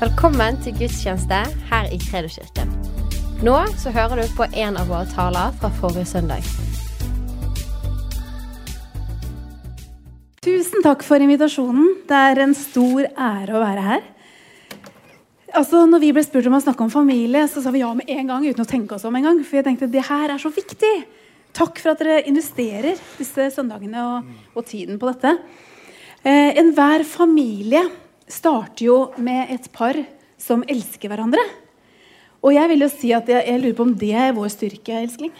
Velkommen til gudstjeneste her i Kredoskirken. Nå så hører du på en av våre taler fra forrige søndag. Tusen takk for invitasjonen. Det er en stor ære å være her. Altså, når vi ble spurt om å snakke om familie, så sa vi ja med en gang. uten å tenke oss om en gang, For jeg tenkte det her er så viktig. Takk for at dere investerer disse søndagene og, og tiden på dette. Eh, Enhver familie starter jo med et par som elsker hverandre. Og jeg vil jo si at jeg, jeg lurer på om det er vår styrke, elskling.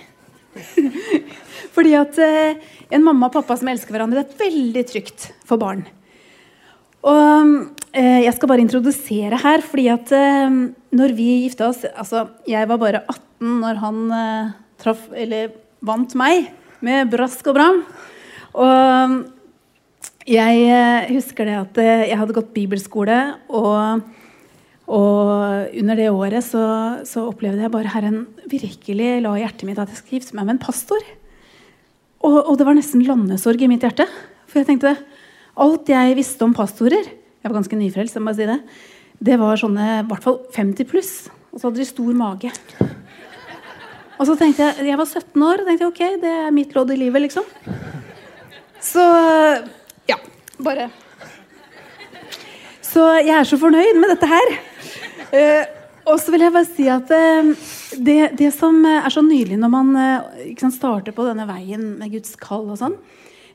Fordi at eh, en mamma og pappa som elsker hverandre, det er veldig trygt for barn. Og eh, Jeg skal bare introdusere her, fordi at eh, når vi gifta oss altså Jeg var bare 18 når han eh, traff, eller vant meg med brask og bram. Og jeg eh, husker det at eh, jeg hadde gått bibelskole, og, og under det året så, så, opplevde jeg bare Herren virkelig la i hjertet mitt at jeg skulle gifte meg med en pastor. Og, og, det var nesten landesorg i mitt hjerte. For jeg tenkte alt jeg visste om pastorer Jeg var ganske nyfrelst, jeg må si det. Det var sånne i hvert fall 50 pluss. Og så hadde de stor mage. Og så tenkte jeg Jeg var 17 år og tenkte ok, det er mitt lodd i livet, liksom. Så bare Så jeg er så fornøyd med dette her. Uh, og så vil jeg bare si at uh, det, det, som er så nydelig når man uh, sant, starter på denne veien med Guds kall og sånn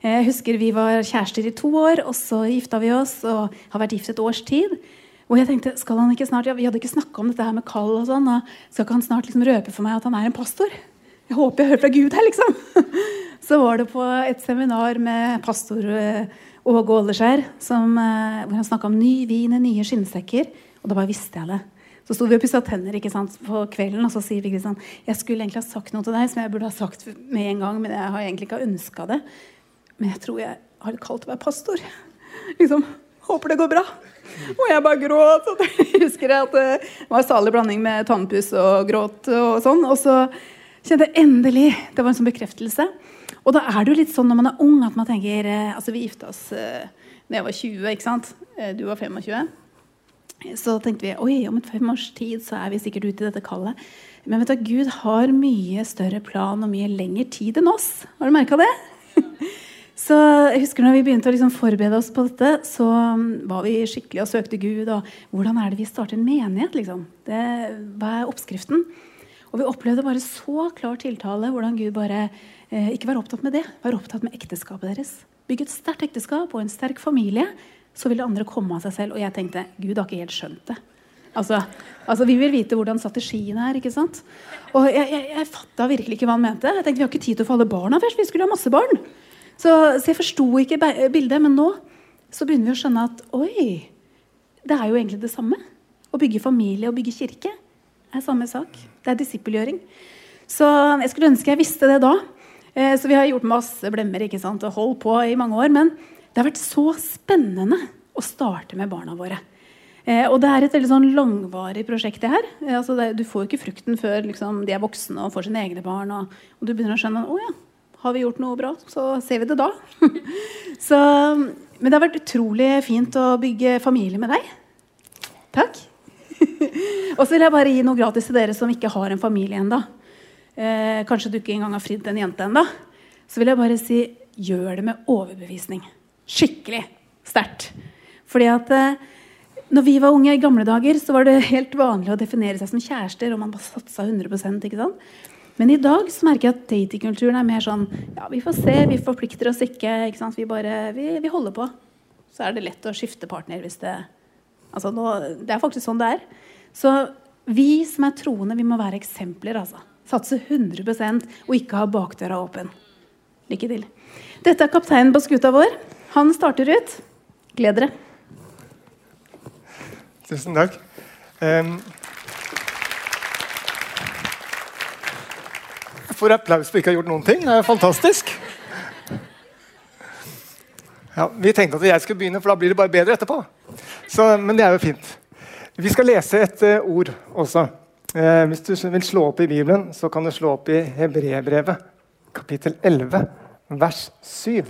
Jeg husker vi var kjærester i to år, og så gifta vi oss og har vært gift et års tid. Og jeg tenkte, skal han ikke snart, ja, Vi hadde ikke snakka om dette her med kall. og sånn, og Skal ikke han snart liksom røpe for meg at han er en pastor? Jeg håper jeg hører fra Gud her, liksom. Så var det på et seminar med pastor Åge Åleskjær, hvor han snakka om ny vin i nye skinnsekker. Og da bare visste jeg det. Så sto vi og pussa tenner ikke sant, på kvelden, og så sier vi Kristian, Jeg skulle egentlig ha sagt noe til deg som jeg burde ha sagt med en gang, men jeg har egentlig ikke ønska det. Men jeg tror jeg har det kaldt å være pastor. Liksom, Håper det går bra. Og jeg bare gråt. Og jeg husker at det var salig blanding med tannpuss og gråt og sånn. Og så kjente jeg endelig Det var en sånn bekreftelse. Og da er det jo litt sånn når man er ung, at man tenker eh, Altså, vi gifta oss eh, da jeg var 20, ikke sant? Eh, du var 25. Så tenkte vi oi, om et fem års tid så er vi sikkert ute i dette kallet. Men vet du, Gud har mye større plan og mye lengre tid enn oss. Har du merka det? Så jeg husker når vi begynte å liksom forberede oss på dette, så um, var vi skikkelig og søkte Gud. og Hvordan er det vi starter en menighet? liksom? Det, hva er oppskriften? Og vi opplevde bare så klar tiltale hvordan Gud bare ikke vær opptatt med det. Vær opptatt med ekteskapet deres. Bygge et sterkt ekteskap og en sterk familie. Så vil det andre komme av seg selv. Og jeg tenkte Gud har ikke helt skjønt det. Altså, altså Vi vil vite hvordan strategien er. ikke sant? Og jeg, jeg, jeg fatta virkelig ikke hva han mente. Jeg tenkte Vi har ikke tid til å få alle barna først. Vi skulle ha masse barn. Så, så jeg forsto ikke bildet. Men nå så begynner vi å skjønne at oi, det er jo egentlig det samme. Å bygge familie og bygge kirke er samme sak. Det er disippelgjøring. Så jeg skulle ønske jeg visste det da. Eh, så vi har gjort masse blemmer ikke sant? og holdt på i mange år. Men det har vært så spennende å starte med barna våre. Eh, og det er et veldig sånn langvarig prosjekt. det her. Eh, altså du får jo ikke frukten før liksom, de er voksne og får sine egne barn. Og, og du begynner å skjønne å ja, har vi gjort noe bra, så ser vi det da. så, men det har vært utrolig fint å bygge familie med deg. Takk. og så vil jeg bare gi noe gratis til dere som ikke har en familie ennå. Eh, kanskje du ikke engang har fridd en jente ennå. Så vil jeg bare si gjør det med overbevisning. Skikkelig sterkt. Fordi at eh, når vi var unge i gamle dager, så var det helt vanlig å definere seg som kjærester. og man bare satsa 100% ikke sant? Men i dag så merker jeg at datingkulturen er mer sånn ja, vi får se, vi forplikter oss ikke. ikke sant? Vi bare, vi, vi holder på. Så er det lett å skifte partner hvis det Altså, nå, det er faktisk sånn det er. Så vi som er troende, vi må være eksempler. altså. Satse 100% og ikke ha bakdøra åpen. Lykke til. Dette er kapteinen på skuta vår. Han starter ut. Gled dere. Tusen takk. Um, jeg får applaus for ikke å ha gjort noen ting. Det er fantastisk. Ja, vi tenkte at jeg skulle begynne, for da blir det bare bedre etterpå. Så, men det er jo fint. Vi skal lese et uh, ord også. Eh, hvis du vil slå opp i Bibelen, så kan du slå opp i Hebrebrevet, kapittel 11, vers 7.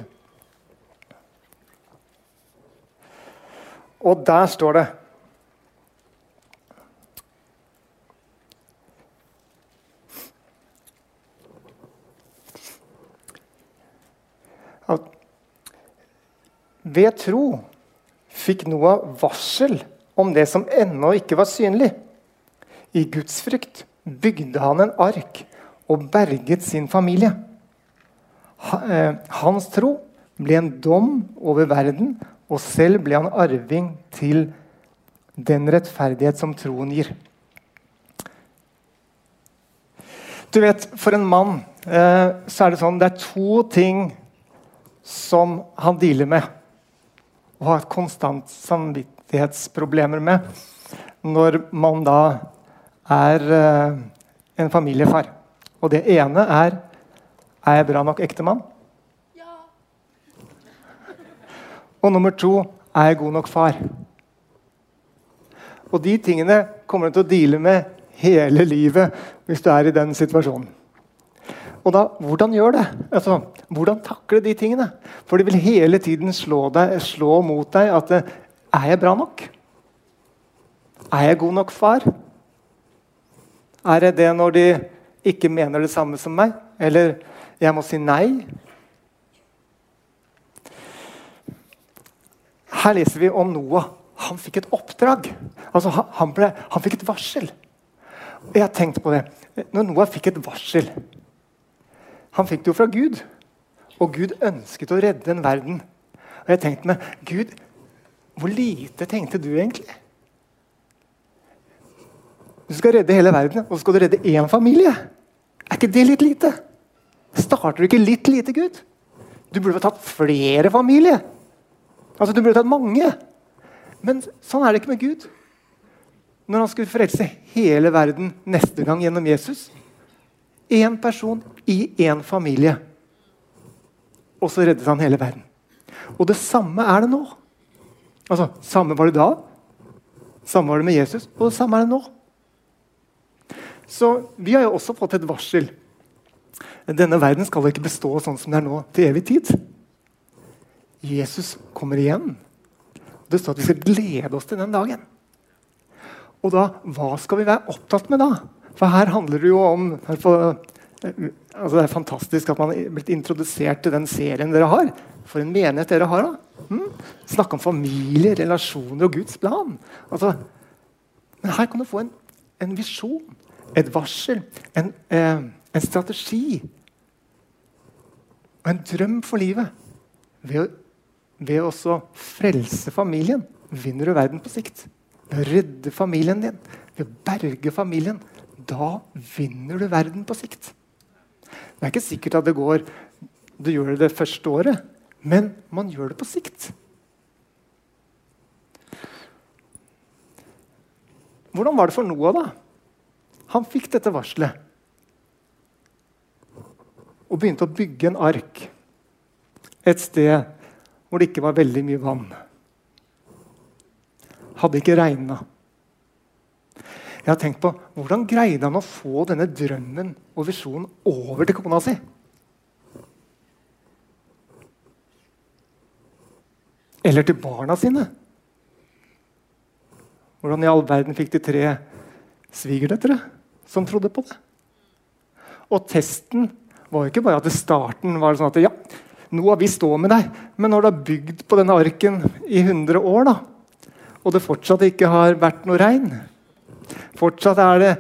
Og der står det at ved tro fikk Noah varsel om det som ennå ikke var synlig i Guds frykt bygde han en ark og berget sin familie. Eh, hans tro ble en dom over verden, og selv ble han arving til den rettferdighet som troen gir. Du vet, For en mann eh, så er det sånn det er to ting som han dealer med og har konstant samvittighetsproblemer med når man da er eh, en familiefar. Og det ene er er jeg bra nok ektemann? Ja. Og nummer to er jeg god nok far? Og de tingene kommer du til å deale med hele livet hvis du er i den situasjonen. Og da, Hvordan gjør det? Altså, hvordan takle de tingene? For de vil hele tiden slå, deg, slå mot deg at Er jeg bra nok? Er jeg god nok far? Er jeg det når de ikke mener det samme som meg? Eller jeg må si nei? Her leser vi om Noah. Han fikk et oppdrag. Altså, han, ble, han fikk et varsel. Jeg har tenkt på det. Når Noah fikk et varsel Han fikk det jo fra Gud. Og Gud ønsket å redde en verden. Og jeg tenkte meg, Gud, hvor lite tenkte du egentlig? Du skal redde hele verden, og så skal du redde én familie. Er ikke det litt lite? Starter du ikke litt lite, Gud? Du burde ha tatt flere familier. Altså, Du burde ha tatt mange. Men sånn er det ikke med Gud. Når han skulle frelse hele verden neste gang gjennom Jesus Én person i én familie. Og så reddet han hele verden. Og det samme er det nå. Altså, Samme var det da, samme var det med Jesus, og det samme er det nå. Så vi har jo også fått et varsel. Denne verden skal ikke bestå sånn som det er nå, til evig tid. Jesus kommer igjen. Det står at vi skal glede oss til den dagen. Og da, hva skal vi være opptatt med da? For her handler det jo om for, altså Det er fantastisk at man er blitt introdusert til den serien dere har. For en menighet dere har. da. Mm? Snakke om familie, relasjoner og Guds plan. Altså, men her kan du få en, en visjon, et varsel, en, eh, en strategi og en drøm for livet. Ved ved å frelse familien vinner du verden på sikt. Ved å redde familien din, ved å berge familien, da vinner du verden på sikt. Det er ikke sikkert at det går du gjør det det første året, men man gjør det på sikt. Hvordan var det for Noah, da? Han fikk dette varselet og begynte å bygge en ark et sted hvor det ikke var veldig mye vann. Hadde ikke regna. Jeg har tenkt på hvordan greide han å få denne drømmen og visjonen over til kona si? Eller til barna sine? Hvordan i all verden fikk de tre svigerdøtre som trodde på det? Og testen var jo ikke bare at det starten var sånn at ja, har vi stå med deg. Men når du har bygd på denne arken i 100 år, da, og det fortsatt ikke har vært noe regn Fortsatt er det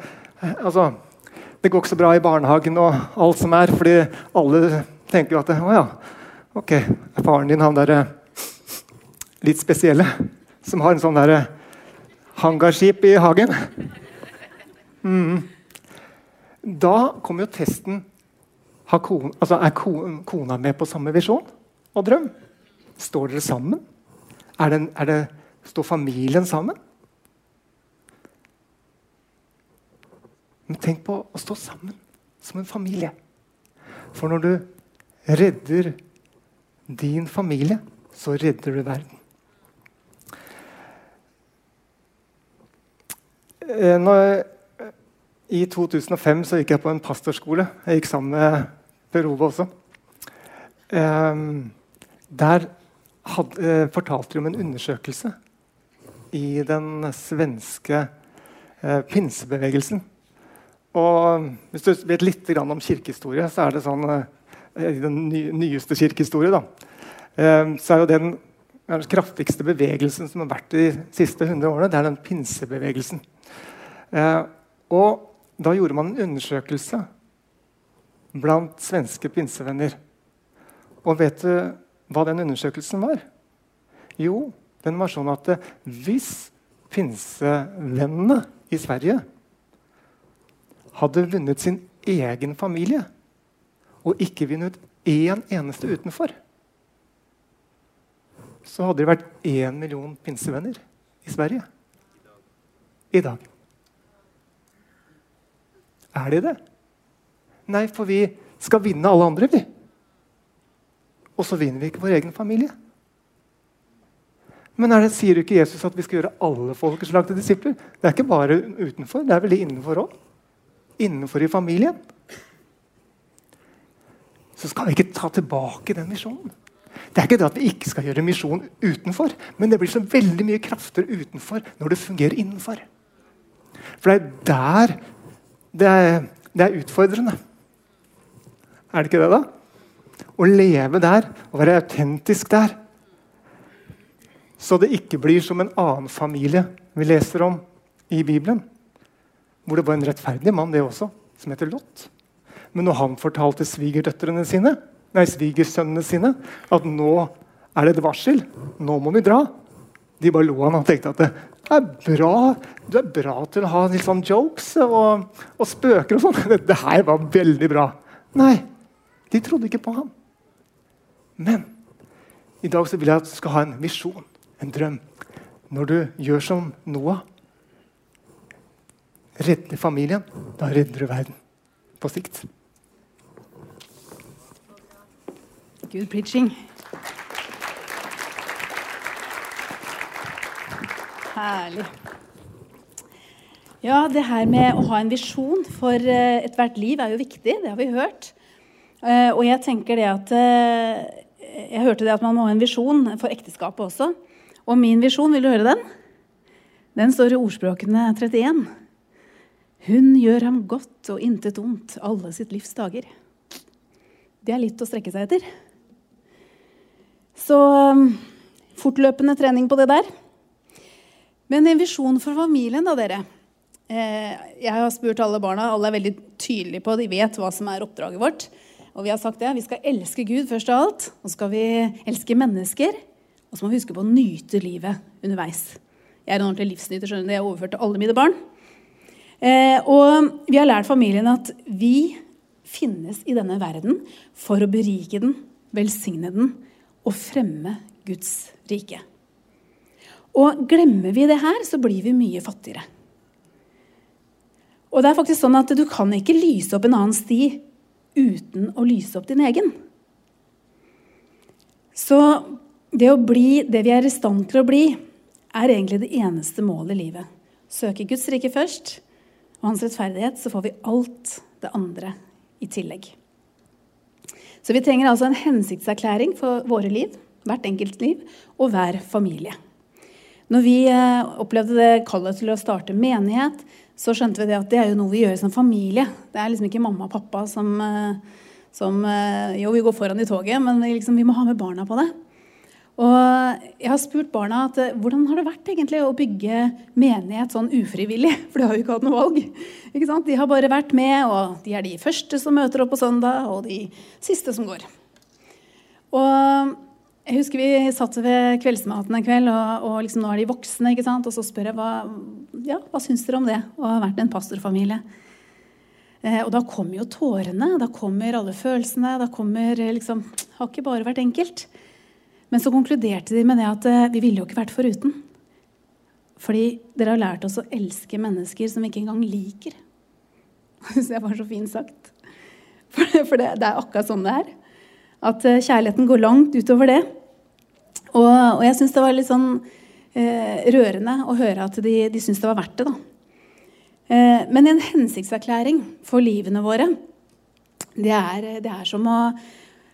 altså, Det går ikke så bra i barnehagen og alt som er, fordi alle tenker jo at å ja, ok, faren din han derre litt spesielle som har en sånn derre hangarskip i hagen? Mm. Da kommer jo testen Kone, altså er kona med på samme visjon og drøm? Står dere sammen? Er det, er det, står familien sammen? Men tenk på å stå sammen som en familie. For når du redder din familie, så redder du verden. Eh, når i 2005 så gikk jeg på en pastorskole. Jeg gikk sammen med Per Ove også. Um, der had, uh, fortalte de om en undersøkelse i den svenske uh, pinsebevegelsen. Og Hvis du vet litt om kirkehistorie, så er det sånn uh, den ny, nyeste kirkehistorie da, så er jo den den kraftigste bevegelsen som har vært de siste 100 årene, det er den pinsebevegelsen. Og da gjorde man en undersøkelse blant svenske pinsevenner. Og vet du hva den undersøkelsen var? Jo, den var sånn at hvis pinsevennene i Sverige hadde vunnet sin egen familie og ikke vunnet én eneste utenfor, så hadde det vært én million pinsevenner i Sverige i dag. Er de det? Nei, for vi skal vinne alle andre, vi. Og så vinner vi ikke vår egen familie. Men det, sier ikke Jesus at vi skal gjøre alle folkeslag til disipler? Det er ikke bare utenfor, det er veldig innenfor òg. Innenfor i familien. Så skal vi ikke ta tilbake den misjonen. Det er ikke det at vi ikke skal gjøre misjon utenfor, men det blir så veldig mye krafter utenfor når det fungerer innenfor. For det er der det er, det er utfordrende. Er det ikke det, da? Å leve der å være autentisk der. Så det ikke blir som en annen familie vi leser om i Bibelen. Hvor det var en rettferdig mann, det også, som heter Lot. Men når han fortalte svigerdøtrene sine, nei, svigersønnene sine at nå er det et varsel, nå må vi dra, de bare lo han og tenkte at det er bra, du er bra til å ha litt sånn jokes og, og spøker og sånn. Det her var veldig bra. Nei, de trodde ikke på ham. Men i dag så vil jeg at du skal ha en visjon, en drøm. Når du gjør som Noah, redder familien, da redder du verden på sikt. Good preaching. Herlig. Ja, det her med å ha en visjon for uh, ethvert liv er jo viktig. Det har vi hørt. Uh, og jeg tenker det at uh, Jeg hørte det at man må ha en visjon for ekteskapet også. Og min visjon, vil du høre den? Den står i Ordspråkene 31. Hun gjør ham godt og intet ondt alle sitt livs dager. Det er litt å strekke seg etter. Så fortløpende trening på det der. Men en visjon for familien, da, dere. Eh, jeg har spurt alle barna. Alle er veldig tydelige på De vet hva som er oppdraget vårt. Og vi har sagt det. Vi skal elske Gud først av alt. Og så skal vi elske mennesker. Og så må vi huske på å nyte livet underveis. Jeg er en ordentlig livsnyter. skjønner du. Det er overført til alle mine barn. Eh, og vi har lært familien at vi finnes i denne verden for å berike den, velsigne den og fremme Guds rike. Og glemmer vi det her, så blir vi mye fattigere. Og det er faktisk sånn at Du kan ikke lyse opp en annen sti uten å lyse opp din egen. Så det å bli det vi er i stand til å bli, er egentlig det eneste målet i livet. Søke Guds rike først og hans rettferdighet, så får vi alt det andre i tillegg. Så vi trenger altså en hensiktserklæring for våre liv, hvert enkelt liv, og hver familie. Når vi eh, opplevde det kallet til å starte menighet, så skjønte vi det at det er jo noe vi gjør som familie. Det er liksom ikke mamma og pappa som, eh, som eh, Jo, vi går foran i toget, men liksom, vi må ha med barna på det. Og jeg har spurt barna at, hvordan har det vært egentlig å bygge menighet sånn ufrivillig. For de har jo ikke hatt noe valg. Ikke sant? De har bare vært med, og de er de første som møter opp på søndag, og de siste som går. Og jeg husker Vi satt ved kveldsmaten en kveld, og, og liksom, nå er de voksne. ikke sant? Og så spør jeg hva, ja, hva syns dere om det å ha vært en pastorfamilie. Eh, og da kommer jo tårene, da kommer alle følelsene. da kommer eh, liksom, Har ikke bare vært enkelt. Men så konkluderte de med det at eh, vi ville jo ikke vært foruten. Fordi dere har lært oss å elske mennesker som vi ikke engang liker. Det var så fint sagt. For, det, det er akkurat sånn det er. At eh, kjærligheten går langt utover det. Og, og jeg syns det var litt sånn eh, rørende å høre at de, de syntes det var verdt det. da. Eh, men en hensiktserklæring for livene våre, det er, det er som å,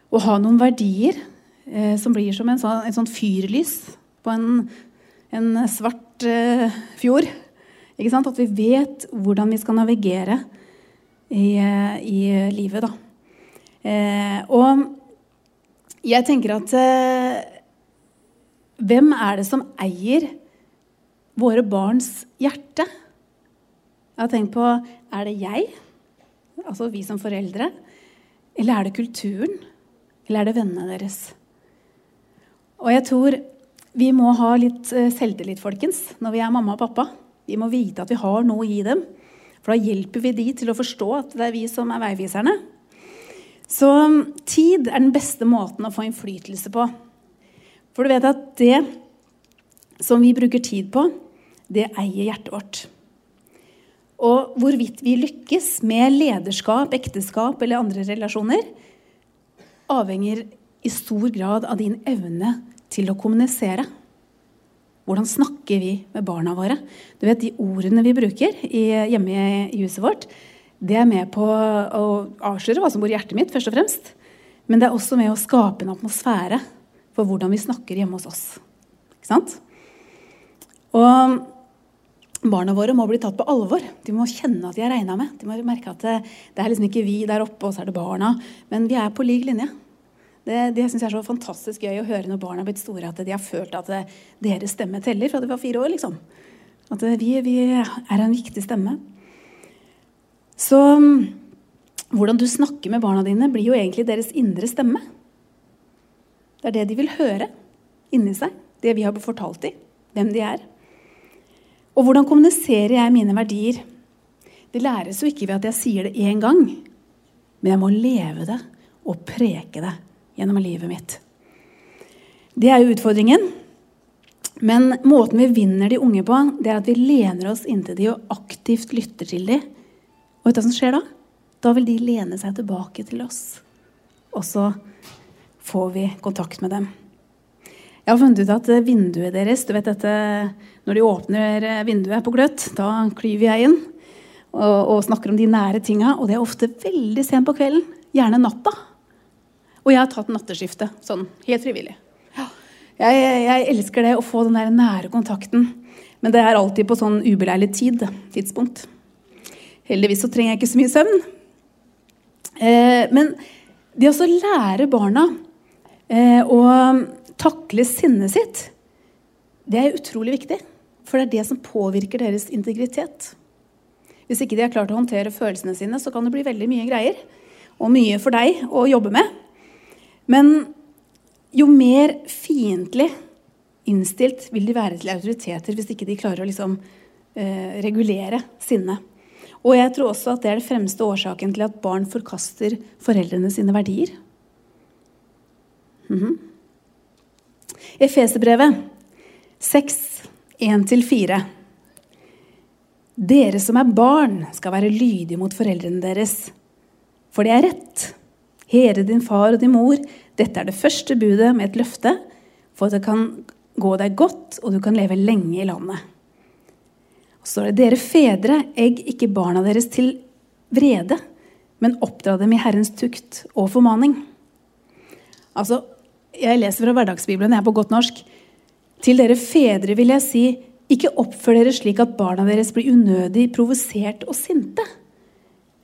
å, ha noen verdier eh, som blir som en sånn, en sånn fyrlys på en, en svart eh, fjord. Ikke sant? At vi vet hvordan vi skal navigere i, eh, i livet. da. og jeg tenker at eh, hvem er det som eier våre barns hjerte? Jeg har tenkt på er det jeg, altså vi som foreldre, eller er det kulturen? Eller er det vennene deres? Og jeg tror vi må ha litt eh, selvtillit, folkens, når vi er mamma og pappa. Vi må vite at vi har noe i dem. For da hjelper vi de til å forstå at det er vi som er veiviserne. Så mm, tid er den beste måten å få innflytelse på. For du vet at det som vi bruker tid på, det eier hjertet vårt. Og hvorvidt vi lykkes med lederskap, ekteskap eller andre relasjoner, avhenger i stor grad av din evne til å kommunisere. Hvordan snakker vi med barna våre? Du vet, De ordene vi bruker hjemme i huset vårt, det er med på å avsløre hva som bor i hjertet mitt, først og fremst. Men det er også med å skape en atmosfære for hvordan vi snakker hjemme hos oss. Ikke sant? Og barna våre må bli tatt på alvor. De må kjenne at de er regna med. De må merke at det, det, er liksom ikke vi der oppe, og så er det barna. Men vi er på lik linje. Det, det syns jeg er så fantastisk gøy å høre når barna har blitt store, at de har følt at deres stemme teller fra de var fire år. liksom. At vi, vi er en viktig stemme. Så hvordan du snakker med barna dine, blir jo egentlig deres indre stemme. Det er det de vil høre inni seg, det vi har fortalt dem, hvem de er. Og hvordan kommuniserer jeg mine verdier? Det læres jo ikke ved at jeg sier det én gang, men jeg må leve det og preke det gjennom livet mitt. Det er jo utfordringen. Men måten vi vinner de unge på, det er at vi lener oss inntil de og aktivt lytter til de og vet du hva som skjer da? Da vil de lene seg tilbake til oss. Og så får vi kontakt med dem. Jeg har funnet ut at vinduet deres du vet dette, Når de åpner vinduet på gløtt, da klyver jeg inn og, og snakker om de nære tinga. Og det er ofte veldig sent på kvelden. Gjerne natta. Og jeg har tatt natteskifte sånn helt frivillig. Jeg, jeg, elsker det å få den der nære kontakten. Men det er alltid på sånn ubeleilig tid, tidspunkt. Heldigvis så trenger jeg ikke så mye søvn. Eh, men det å lære barna eh, å takle sinnet sitt, det er utrolig viktig. For det er det som påvirker deres integritet. Hvis ikke de er klart å håndtere følelsene sine, så kan det bli veldig mye greier. Og mye for deg å jobbe med. Men jo mer fiendtlig innstilt vil de være til autoriteter hvis ikke de klarer å liksom, eh, regulere sinnet. Og jeg tror også at det er den fremste årsaken til at barn forkaster foreldrene sine verdier. Mm -hmm. Efeserbrevet 6, 1-4. Dere som er barn, skal være lydige mot foreldrene deres. For det er rett. Here din far og din mor. Dette er det første budet med et løfte, for at det kan gå deg godt, og du kan leve lenge i landet. Så står det dere fedre, egg ikke barna deres til vrede, men oppdra dem i Herrens tukt og formaning. Altså, Jeg leser fra Hverdagsbibelen, jeg er på godt norsk. Til dere fedre vil jeg si, ikke oppfør dere slik at barna deres blir unødig provosert og sinte.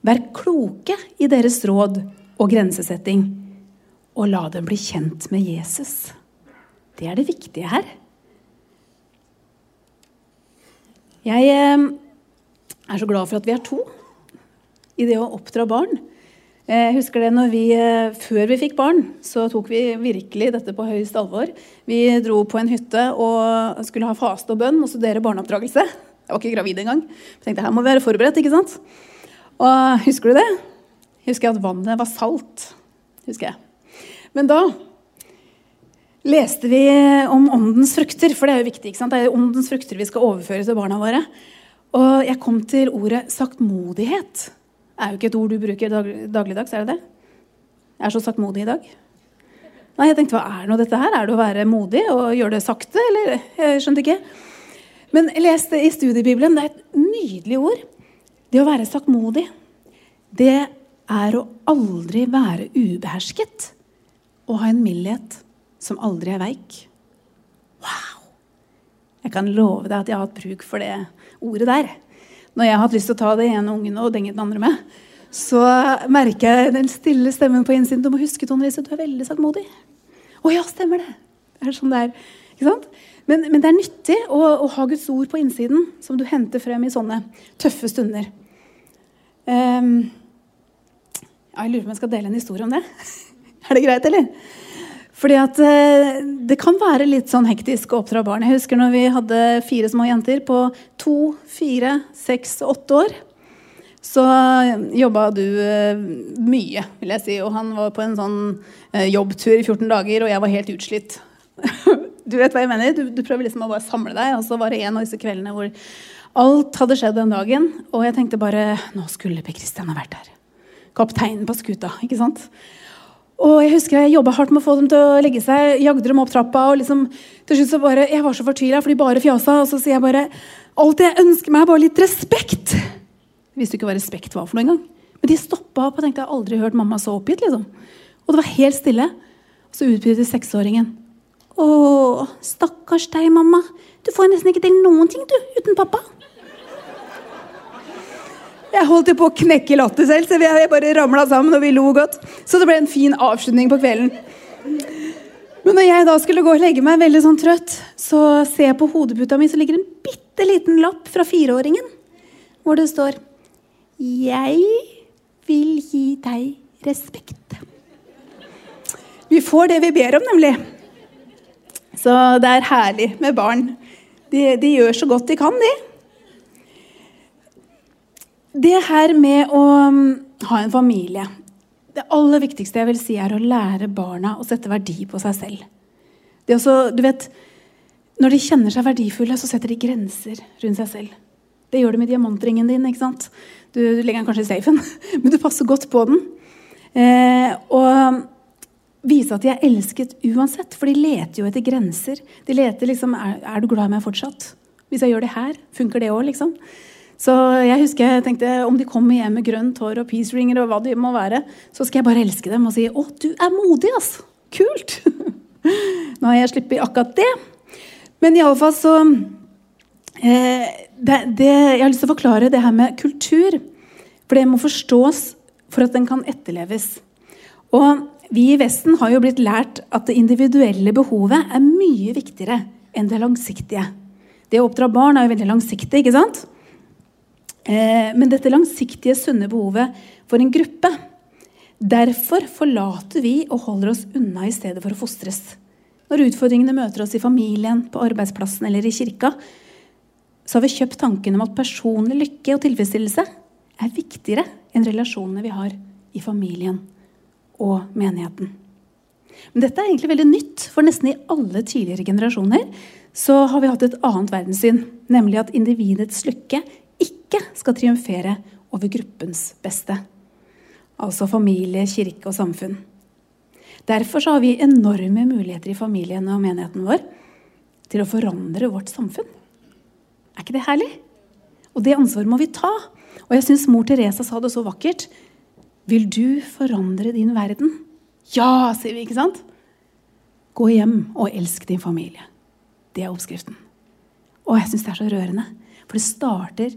Vær kloke i deres råd og grensesetting, og la dem bli kjent med Jesus. Det er det viktige her. Jeg eh, er så glad for at vi er to i det å oppdra barn. Jeg husker det når vi, eh, Før vi fikk barn, så tok vi virkelig dette på høyest alvor. Vi dro på en hytte og skulle ha faste og bønn og studere barneoppdragelse. Jeg var ikke gravid engang. Jeg tenkte her må vi være forberedt. ikke sant? Og Husker du det? Jeg husker at vannet var salt. husker jeg. Men da leste vi om åndens frukter, for det er jo viktig. ikke sant? Det er åndens frukter vi skal overføre til barna våre. Og jeg kom til ordet saktmodighet. Er jo ikke et ord du bruker dag, dagligdags, er det det? Jeg er så saktmodig i dag. Nei, jeg tenkte, Hva er nå dette her? Er det å være modig og gjøre det sakte? eller? Jeg skjønte ikke. Men jeg leste i studiebibelen. Det er et nydelig ord. Det å være saktmodig, det er å aldri være ubehersket og ha en mildhet som aldri er veik. Wow! Jeg kan love deg at jeg har hatt bruk for det ordet der. Når jeg har hatt lyst til å ta det ene ungen og denge den andre med, så merker jeg den stille stemmen på innsiden. Du må huske Tone Lise, du er veldig saktmodig. Å ja, stemmer det. Det er sånn der. Ikke sant? Men, men det er nyttig å, å, ha Guds ord på innsiden, som du henter frem i sånne tøffe stunder. Um, jeg lurer på om jeg skal dele en historie om det. er det greit, eller? Fordi at uh, Det kan være litt sånn hektisk å oppdra barn. Jeg husker når vi hadde fire små jenter på to, fire, seks åtte år så jobba du uh, mye, vil jeg si. Og han var på en sånn jobbtur i 14 dager, og jeg var helt utslitt. du vet hva jeg mener? Du, du, prøver liksom å bare samle deg, og så var det en av disse kveldene hvor alt hadde skjedd den dagen. Og jeg tenkte bare Nå skulle Per Kristian ha vært der. Kapteinen på skuta, ikke sant? Og jeg husker jeg jobba hardt med å få dem til å legge seg. Jagde dem opp trappa. og liksom, til slutt så bare, Jeg var så fortvila, for de bare fjasa. Og så sier jeg bare Alt jeg ønsker meg, er bare litt respekt. Jeg visste ikke hva respekt var for noe engang. Men de stoppa opp og tenkte jeg har aldri hørt mamma så oppgitt. liksom. Og det var helt stille. Så utbryter seksåringen. Å, stakkars deg, mamma. Du får nesten ikke til noen ting du, uten pappa. Jeg holdt jo på å knekke latter selv, så jeg bare ramla sammen og vi lo godt. Så det ble en fin avslutning på kvelden. Men når jeg da skulle gå og legge meg veldig sånn trøtt, så ser jeg på hodeputa mi, så ligger en bitte liten lapp fra fireåringen hvor det står 'Jeg vil gi deg respekt'. Vi får det vi ber om, nemlig. Så det er herlig med barn. De, de gjør så godt de kan, de. Det her med å um, ha en familie Det aller viktigste jeg vil si, er å lære barna å sette verdi på seg selv. Også, du vet, Når de kjenner seg verdifulle, så setter de grenser rundt seg selv. Det gjør du med diamantringen din. ikke sant? Du, du legger den kanskje i safen, men du passer godt på den. Eh, og vise at de er elsket uansett, for de leter jo etter grenser. De leter liksom er, er du glad i meg fortsatt? Hvis jeg gjør det her, funker det òg, liksom? Så jeg husker jeg tenkte om de kommer hjem med grønt hår og peace-ringer og hva de må være, så skal jeg bare elske dem og si 'Å, du er modig, ass! Kult!' Nå har jeg sluppet akkurat det. Men iallfall så eh, det, det, Jeg har lyst til å forklare det her med kultur. For det må forstås for at den kan etterleves. Og vi i Vesten har jo blitt lært at det individuelle behovet er mye viktigere enn det langsiktige. Det å oppdra barn er jo veldig langsiktig, ikke sant? Eh, men dette langsiktige, sunne behovet for en gruppe Derfor forlater vi og holder oss unna i stedet for å fostres. Når utfordringene møter oss i familien, på arbeidsplassen eller i kirka, så har vi kjøpt tanken om at personlig lykke og tilfredsstillelse er viktigere enn relasjonene vi har i familien og menigheten. Men dette er egentlig veldig nytt, for nesten i alle tidligere generasjoner så har vi hatt et annet verdenssyn, nemlig at individets lykke ikke skal triumfere over gruppens beste. Altså familie, kirke og samfunn. Derfor har vi enorme muligheter i familien og menigheten vår til å forandre vårt samfunn. Er ikke det herlig? Og det ansvaret må vi ta. Og jeg syns mor Teresa sa det så vakkert. Vil du forandre din verden? Ja, sier vi, ikke sant? Gå hjem og elsk din familie. Det er oppskriften. Og jeg syns det er så rørende. For det starter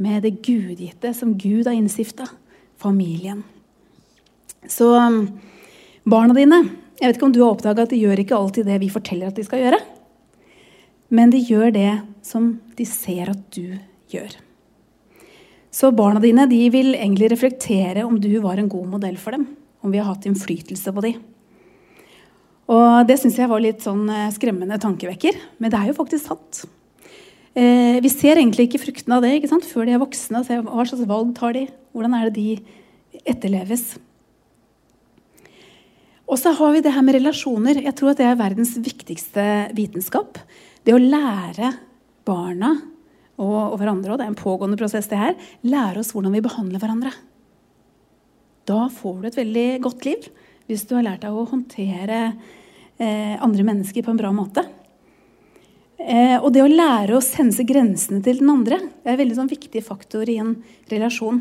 med det gudgitte som Gud har innstifta. Familien. Så um, barna dine Jeg vet ikke om du har oppdaga at de gjør ikke alltid det vi forteller at de skal gjøre. Men de gjør det som de ser at du gjør. Så barna dine de vil egentlig reflektere om du var en god modell for dem. Om vi har hatt innflytelse på dem. Og det syns jeg var litt sånn eh, skremmende tankevekker. Men det er jo faktisk sant. Eh, vi ser egentlig ikke fruktene av det ikke sant? før de er voksne. Ser hva slags valg tar de? Hvordan er det de etterleves? Og så har vi det her med relasjoner. Jeg tror at det er verdens viktigste vitenskap. Det å lære barna og, og hverandre, og det er en pågående prosess, det her, lære oss hvordan vi behandler hverandre. Da får du et veldig godt liv hvis du har lært deg å håndtere eh, andre mennesker på en bra måte. Eh, og det å lære å sense grensene til den andre det er en veldig sånn, viktig faktor i en relasjon.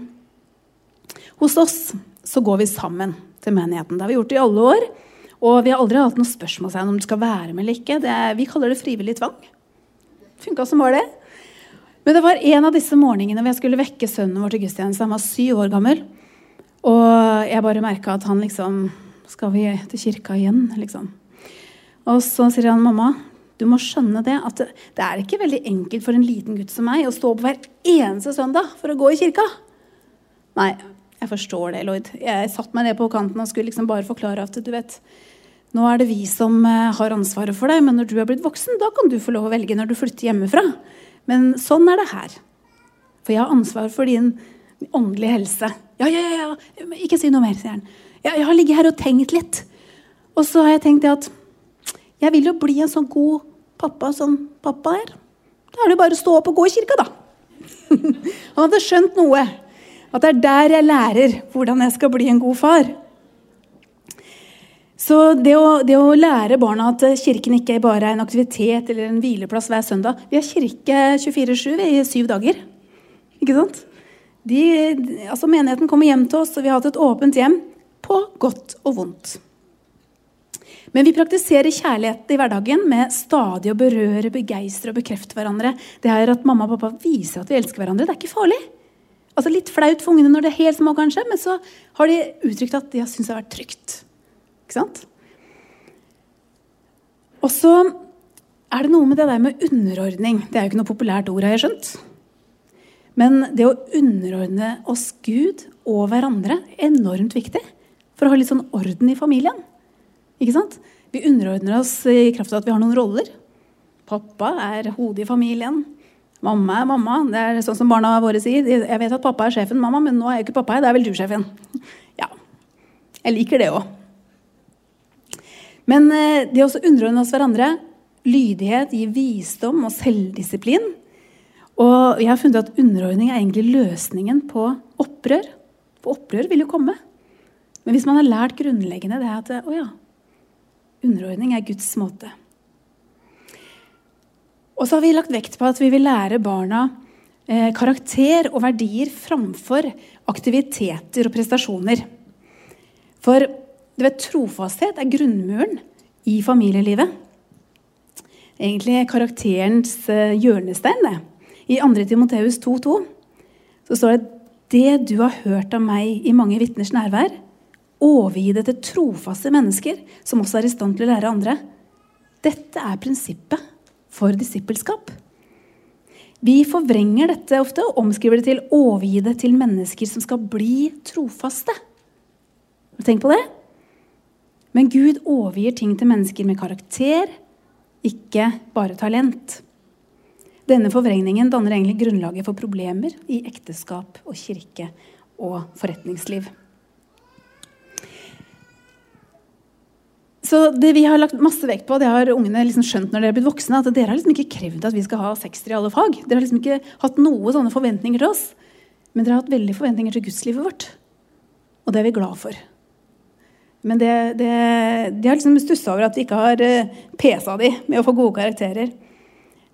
Hos oss så går vi sammen til menigheten. Det har vi gjort i alle år. Og vi har aldri hatt noe spørsmål om du skal være med eller ikke. Er, vi kaller det frivillig tvang. Funka som var det. Men det var en av disse morgenene hvor jeg skulle vekke sønnen vår til gudstjeneste. Han var syv år gammel. Og jeg bare merka at han liksom Skal vi til kirka igjen? liksom. Og så sier han, 'Mamma, Du må skjønne det at det, er ikke veldig enkelt for en liten gutt som meg å stå opp hver eneste søndag for å gå i kirka. Nei, jeg forstår det, Lloyd. Jeg satte meg ned på kanten og skulle liksom bare forklare at du vet, nå er det vi som eh, har ansvaret for deg, men når du er blitt voksen, da kan du få lov å velge når du flytter hjemmefra. Men sånn er det her. For jeg har ansvar for din åndelige helse. Ja, ja, ja, ja. Ikke si noe mer, sier han. Jeg, jeg har ligget her og tenkt litt. Og så har jeg tenkt det at jeg vil jo bli en sånn god pappa som pappa er. Da er det bare å stå opp og gå i kirka, da. Han hadde skjønt noe. At det er der jeg lærer hvordan jeg skal bli en god far. Så det å, det å, lære barna at kirken ikke bare er en aktivitet eller en hvileplass hver søndag Vi har kirke 24-7 i syv dager. Ikke sant? De, altså menigheten kommer hjem til oss, og vi har hatt et åpent hjem på godt og vondt. Men vi praktiserer kjærlighet i hverdagen med stadig å berøre, begeistre og bekrefte hverandre. Det er at mamma og pappa viser at vi elsker hverandre. Det er ikke farlig. Altså Litt flaut for ungene når det er helt små, kanskje, men så har de uttrykt at de har syntes det har vært trygt. Ikke sant? Og så er det noe med det der med underordning. Det er jo ikke noe populært ord, har jeg skjønt. Men det å underordne oss Gud og hverandre er enormt viktig for å ha litt sånn orden i familien. Ikke sant? Vi underordner oss i kraft av at vi har noen roller. Pappa er hodet i familien. Mamma er mamma. Det er sånn som barna våre sier. Jeg vet at pappa er sjefen, mamma, men nå er jo ikke pappa her. Det er vel du sjefen. Ja. Jeg liker det òg. Men eh, det å underordne oss hverandre, lydighet gir visdom og selvdisiplin. Og jeg har funnet at underordning er egentlig løsningen på opprør. For opprør vil jo komme. Men hvis man har lært grunnleggende det at å ja, underordning er Guds måte. Og så har vi lagt vekt på at vi vil lære barna eh, karakter og verdier framfor aktiviteter og prestasjoner. For du vet, trofasthet er grunnmuren i familielivet. Egentlig karakterens eh, hjørnestein. det. I 2. Timoteus 2,2 så står det det du har hørt av meg i mange vitners nærvær, overgi det til trofaste mennesker som også er i stand til å lære andre. Dette er prinsippet for disippelskap. Vi forvrenger dette ofte og omskriver det til overgi det til mennesker som skal bli trofaste. Tenk på det. Men Gud overgir ting til mennesker med karakter, ikke bare talent. Denne forvrengningen danner egentlig grunnlaget for problemer i ekteskap og kirke og forretningsliv. Så det vi har lagt masse vekt på, det har ungene liksom skjønt når de er blitt voksne, at dere har liksom ikke krevd at vi skal ha sekser i alle fag. Dere har liksom ikke hatt noen sånne forventninger til oss. Men dere har hatt veldig forventninger til gudslivet vårt. Og det er vi glad for. Men det, det, de har liksom stussa over at vi ikke har uh, pesa de med å få gode karakterer.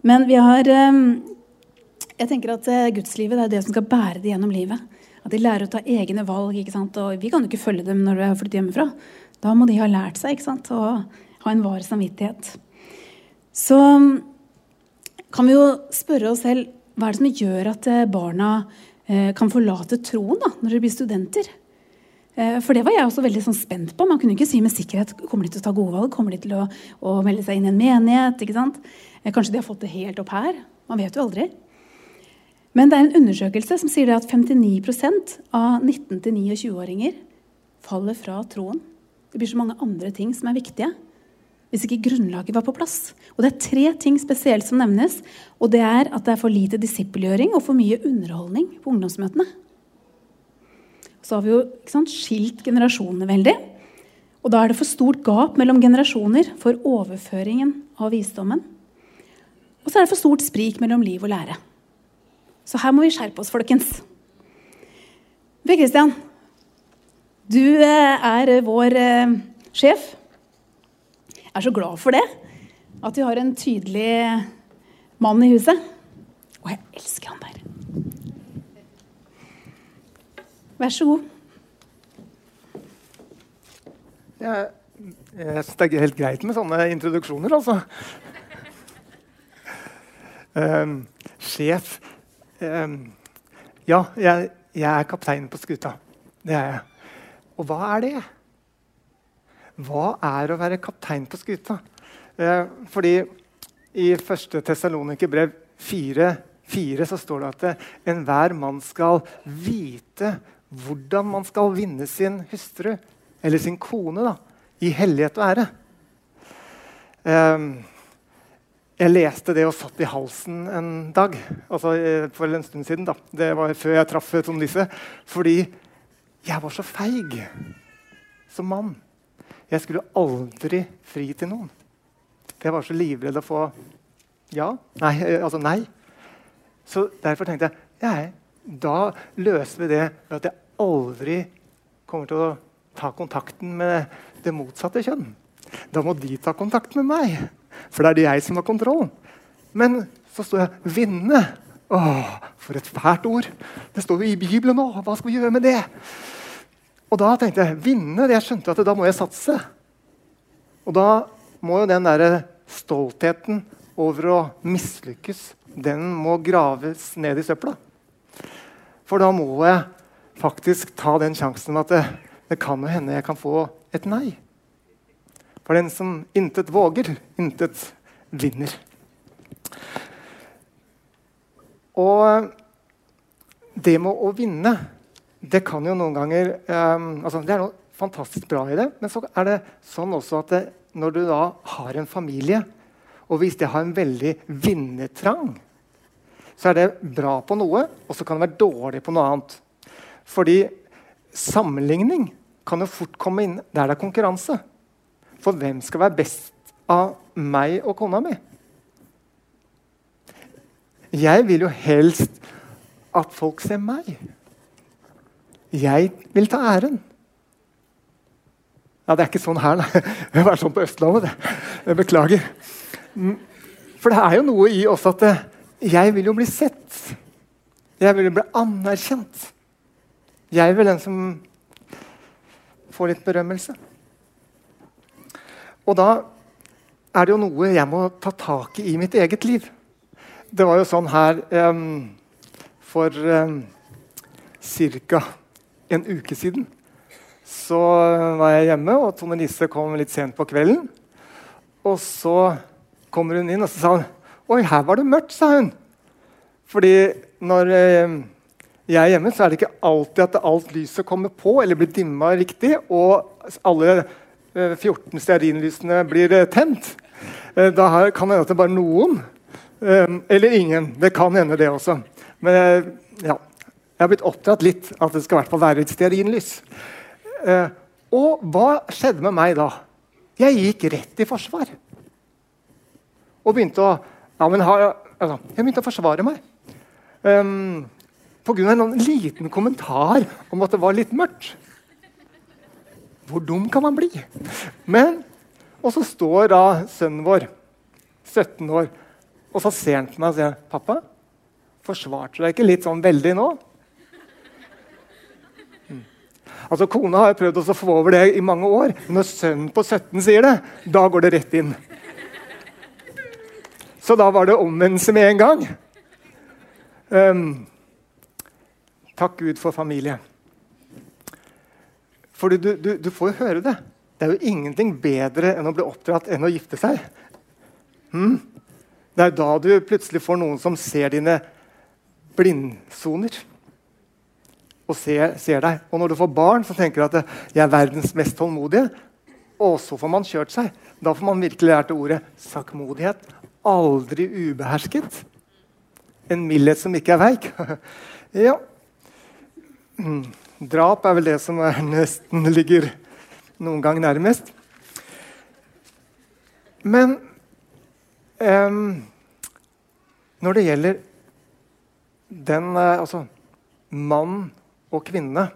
Men vi har eh, Jeg tenker at eh, gudslivet er det som skal bære de gjennom livet. At de lærer å ta egne valg. ikke sant? Og vi kan jo ikke følge dem når de har flyttet hjemmefra. Da må de ha lært seg ikke sant? å ha en var samvittighet. Så kan vi jo spørre oss selv hva er det som gjør at eh, barna kan forlate troen da, når de blir studenter. For det var jeg også veldig sånn spent på. Man kunne ikke si med sikkerhet kommer de til å ta gode valg, kommer de til å, å melde seg inn i en menighet. ikke sant? Eh, kanskje de har fått det helt opp her. Man vet jo aldri. Men det er en undersøkelse som sier at 59% av 19-29-åringer faller fra troen. Det blir så mange andre ting som er viktige hvis ikke grunnlaget var på plass. Og Det er tre ting spesielt som nevnes. og Det er at det er for lite disippelgjøring og for mye underholdning på ungdomsmøtene. Så har vi jo sant, skilt generasjonene veldig. Og da er det for stort gap mellom generasjoner for overføringen av visdommen. Og så er det for stort sprik mellom liv og lære. Så her må vi skjerpe oss, folkens. Per Kristian, du eh, er eh, vår eh, sjef. Jeg er så glad for det. At vi har en tydelig mann i huset. Og jeg elsker han der. Vær så god. Jeg, jeg syns det er helt greit med sånne introduksjoner, altså. Um, sjef um, Ja, jeg, jeg, er kaptein på skuta. Det er jeg. Og hva er det? Hva er å være kaptein på skuta? Eh, fordi I 1. Tessalonikerbrev 4, 4 så står det at eh, enhver mann skal vite hvordan man skal vinne sin hustru, eller sin kone, da, i hellighet og ære. Um, jeg leste det og satt i halsen en dag. altså eh, For en stund siden. da. Det var før jeg traff Trond Lise. Fordi jeg var så feig som mann. Jeg skulle aldri fri til noen. Jeg var så livredd å få ja. Nei. Eh, altså nei. Så derfor tenkte jeg nei, da løser vi det ved at jeg aldri kommer til å ta kontakten med det motsatte kjønn. Da må de ta kontakt med meg, for det er det jeg som har kontrollen. Men så står jeg 'vinne'. Åh, for et fælt ord! Det står jo i Bibelen nå. Hva skal vi gjøre med det? Og da tenkte jeg 'vinne'. Jeg skjønte at da må jeg satse. Og da må jo den der stoltheten over å mislykkes, den må graves ned i søpla. For da må jeg faktisk ta den sjansen at det, det kan jo hende jeg kan få et nei. For den som intet våger, intet vinner. Og det med å vinne, det kan jo noen ganger um, altså Det er noe fantastisk bra i det, men så er det sånn også at det, når du da har en familie, og hvis det har en veldig vinnertrang, så er det bra på noe, og så kan det være dårlig på noe annet. Fordi sammenligning kan jo fort komme inn der det er konkurranse. For hvem skal være best av meg og kona mi? Jeg vil jo helst at folk ser meg. Jeg vil ta æren. Ja, Det er ikke sånn her, nei. Det var sånn på Østlandet. det. Jeg beklager. For det er jo noe i oss at eh, jeg vil jo bli sett. Jeg vil jo bli anerkjent. Jeg vil den som får litt berømmelse. Og da er det jo noe jeg må ta tak i i mitt eget liv. Det var jo sånn her um, for um, ca. en uke siden. Så var jeg hjemme, og Tone Lise kom litt sent på kvelden. Og så kommer hun inn og så sa hun, 'Oi, her var det mørkt', sa hun. Fordi når eh, jeg er hjemme, så er det ikke alltid at alt lyset kommer på eller blir dimma riktig. Og alle 14 eh, stearinlysene blir eh, tent. Eh, da kan det hende at det bare noen. Eller ingen. Det kan hende, det også. Men ja, jeg har blitt oppdratt litt at det skal i hvert fall være et stearinlys. Og hva skjedde med meg da? Jeg gikk rett i forsvar. Og begynte å ja, men har, altså, Jeg begynte å forsvare meg. Um, Pga. en liten kommentar om at det var litt mørkt. Hvor dum kan man bli? Men, Og så står da sønnen vår, 17 år, og så ser han på meg og sier 'Pappa, forsvarte du deg ikke litt sånn veldig nå?' Mm. Altså, Kona har prøvd å få over det i mange år. Men når sønnen på 17 sier det, da går det rett inn. Så da var det omvendelse med en gang. Um, takk Gud for familie. For du, du, du, får jo høre det. Det er jo ingenting bedre enn å bli oppdratt enn å gifte seg. Hmm? Det er da du plutselig får noen som ser dine blindsoner. Og ser, ser, deg. Og når du får barn, så tenker du at 'jeg er verdens mest tålmodige'. Og så får man kjørt seg. Da får man virkelig lært ordet sakkmodighet. Aldri ubehersket. En mildhet som ikke er veik. ja. Hmm. Drap er vel det som nesten ligger noen gang nærmest. Men um, når det gjelder den uh, Altså mann og kvinne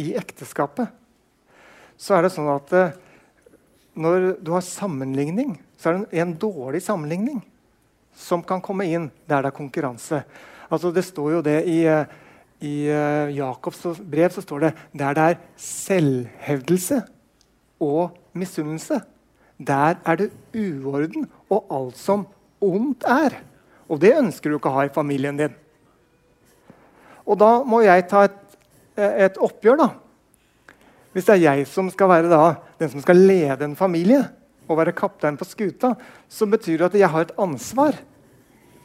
i ekteskapet, så er det sånn at uh, når du har sammenligning, så er det en dårlig sammenligning som kan komme inn der det er konkurranse. Altså, det står jo det i uh, i Jakobs brev så står det der det er selvhevdelse og misunnelse, der er det uorden og alt som ondt er. Og det ønsker du ikke å ha i familien din. Og da må jeg ta et, et oppgjør, da. Hvis det er jeg som skal være da, den som skal lede en familie, og være kaptein på skuta, så betyr det at jeg har et ansvar.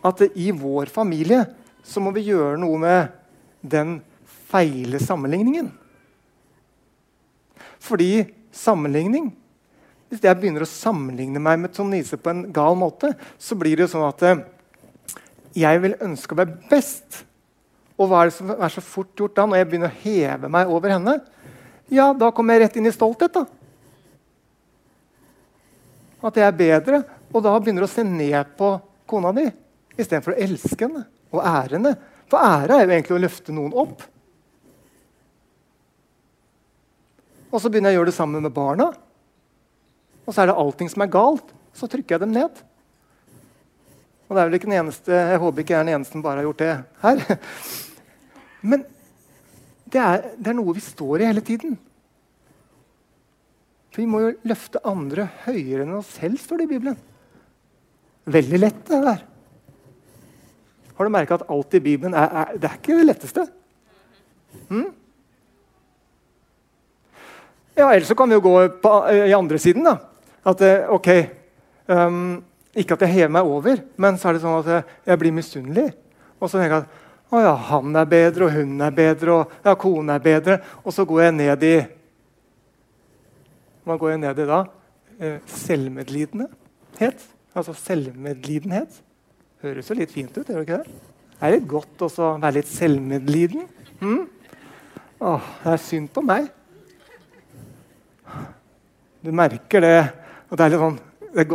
At i vår familie så må vi gjøre noe med den feile sammenligningen. Fordi sammenligning Hvis jeg begynner å sammenligne meg med Tonise på en gal måte, så blir det jo sånn at eh, jeg vil ønske å være best. Og hva er det som er så fort gjort da, når jeg begynner å heve meg over henne? Ja, da kommer jeg rett inn i stolthet. da. At jeg er bedre. Og da begynner du å se ned på kona di istedenfor å elske henne og ære henne. For ære er jo egentlig å løfte noen opp. Og så begynner jeg å gjøre det sammen med barna. Og så er det allting som er galt. Så trykker jeg dem ned. Og det er vel ikke den eneste, Jeg håper ikke jeg er den eneste som bare har gjort det her. Men det er, det er noe vi står i hele tiden. For vi må jo løfte andre høyere enn oss selv, står det i Bibelen. Veldig lett, det der. Har du merka at alt i Bibelen er, er, det er ikke det letteste? Mm? Ja, Ellers så kan vi jo gå på, eh, i andre siden. da. At eh, ok um, Ikke at jeg hever meg over, men så er det sånn at jeg, jeg blir misunnelig. Og så tenker jeg at å ja, han er bedre, og hun er bedre, og ja, kone er bedre. Og så går jeg ned i Hva går jeg ned i da? Eh, selvmedlidenhet. Altså selvmedlidenhet. Høres jo litt fint ut, gjør det ikke det? Det er litt godt å være litt selvmedliden. Mm? Åh, det er synd på meg. Du merker det. Og det er, sånn, det, er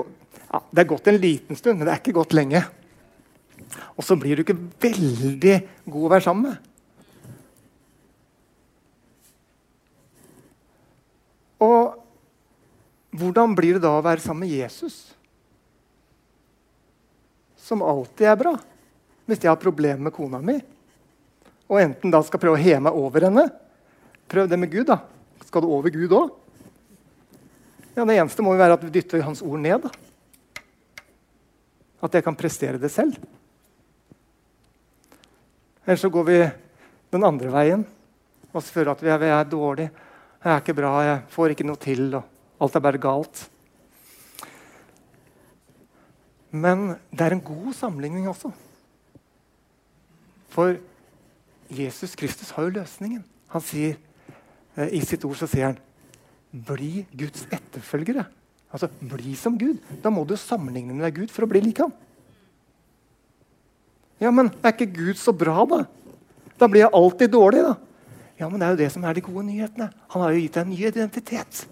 ja, det er gått en liten stund, men det er ikke gått lenge. Og så blir du ikke veldig god å være sammen med. Og hvordan blir det da å være sammen med Jesus? Som alltid er bra. Hvis jeg har problemer med kona mi, og enten da skal prøve å heve meg over henne Prøv det med Gud, da. Skal du over Gud òg? Ja, Det eneste må jo være at vi dytter Hans ord ned. At jeg kan prestere det selv. Eller så går vi den andre veien og føler at vi er, vi er dårlige. Jeg er ikke bra, jeg får ikke noe til, og alt er bare galt. Men det er en god sammenligning også. For Jesus Kristus har jo løsningen. Han sier, eh, I sitt ord så sier han bli Guds etterfølgere. Altså, Bli som Gud. Da må du sammenligne med deg Gud for å bli lik ham. Ja, men er ikke Gud så bra, da? Da blir jeg alltid dårlig, da. Ja, men det er jo det som er de gode nyhetene. Han har jo gitt deg en ny identitet.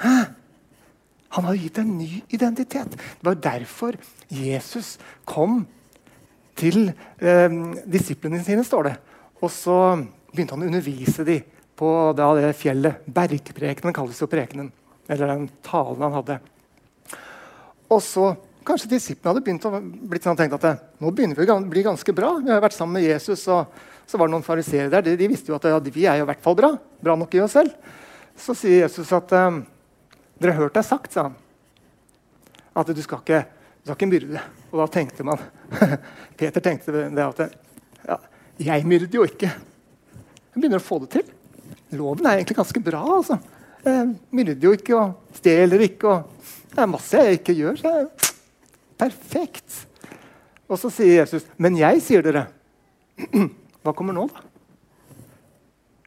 Hæ? Han har gitt deg en ny identitet. Det var derfor Jesus kom til eh, disiplene sine, står det. Og så begynte han å undervise dem på det fjellet. Bergprekenen kalles jo prekenen. Eller den talen han hadde. Og så Kanskje disiplene hadde begynt å blitt sånn, tenkt at nå begynner vi å bli ganske bra. Vi har vært sammen med Jesus, og så var det noen fariseere der. De, de, visste jo at ja, vi er jo i hvert fall bra. Bra nok i oss selv. Så sier Jesus at um, dere har hørt deg sagt, sa han, at du skal ikke, du skal ikke myrde. Og da tenkte man Peter tenkte det at ja, jeg myrder jo ikke. Jeg begynner å få det til loven er egentlig ganske bra. altså. Jeg myrder jo ikke og stjeler ikke. og Det er masse jeg ikke gjør. så er Perfekt. Og så sier Jesus, 'Men jeg sier dere' Hva kommer nå, da?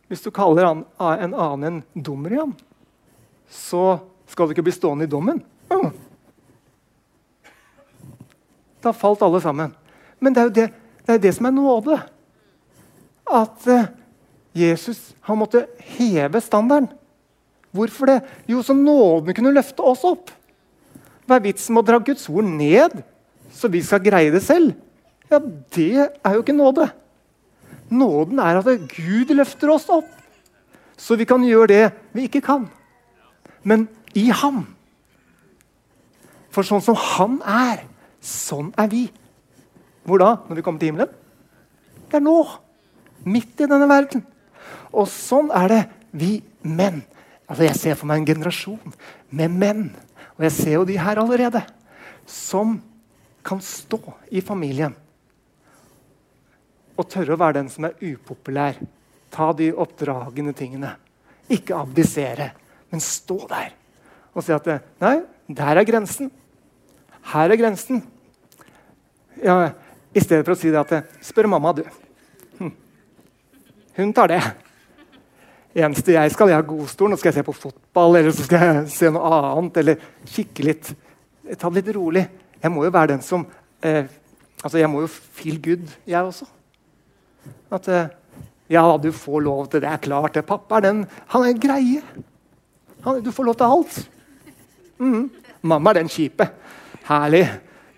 Hvis du kaller en annen en dummer igjen, så skal du ikke bli stående i dommen. Da falt alle sammen. Men det er jo det, det, er det som er nåde. At uh, Jesus han måtte heve standarden. Hvorfor det? Jo, så nåden kunne løfte oss opp. Hva er vitsen med å dra Guds ord ned, så vi skal greie det selv? Ja, Det er jo ikke nåde. Nåden er at Gud løfter oss opp, så vi kan gjøre det vi ikke kan. Men i ham. For sånn som han er, sånn er vi. Hvor da? Når vi kommer til himmelen? Det er nå. Midt i denne verden. Og sånn er det vi menn. Altså Jeg ser for meg en generasjon med menn, og jeg ser jo de her allerede, som kan stå i familien og tørre å være den som er upopulær. Ta de oppdragende tingene. Ikke abdisere, men stå der og si at Nei, Der er grensen. Her er grensen. Ja, I stedet for å si det at Spør mamma, du. Hun tar det. Eneste jeg skal, jeg har godstolen, og skal jeg se på fotball eller så skal jeg se noe annet. Eller kikke litt. Ta det litt rolig. Jeg må jo være den som eh, altså Jeg må jo feel good, jeg også. At eh, Ja, du får lov til det. er klart det. Pappa er den, han er greie. Han, du får lov til alt. Mm. Mamma er den kjipe. Herlig.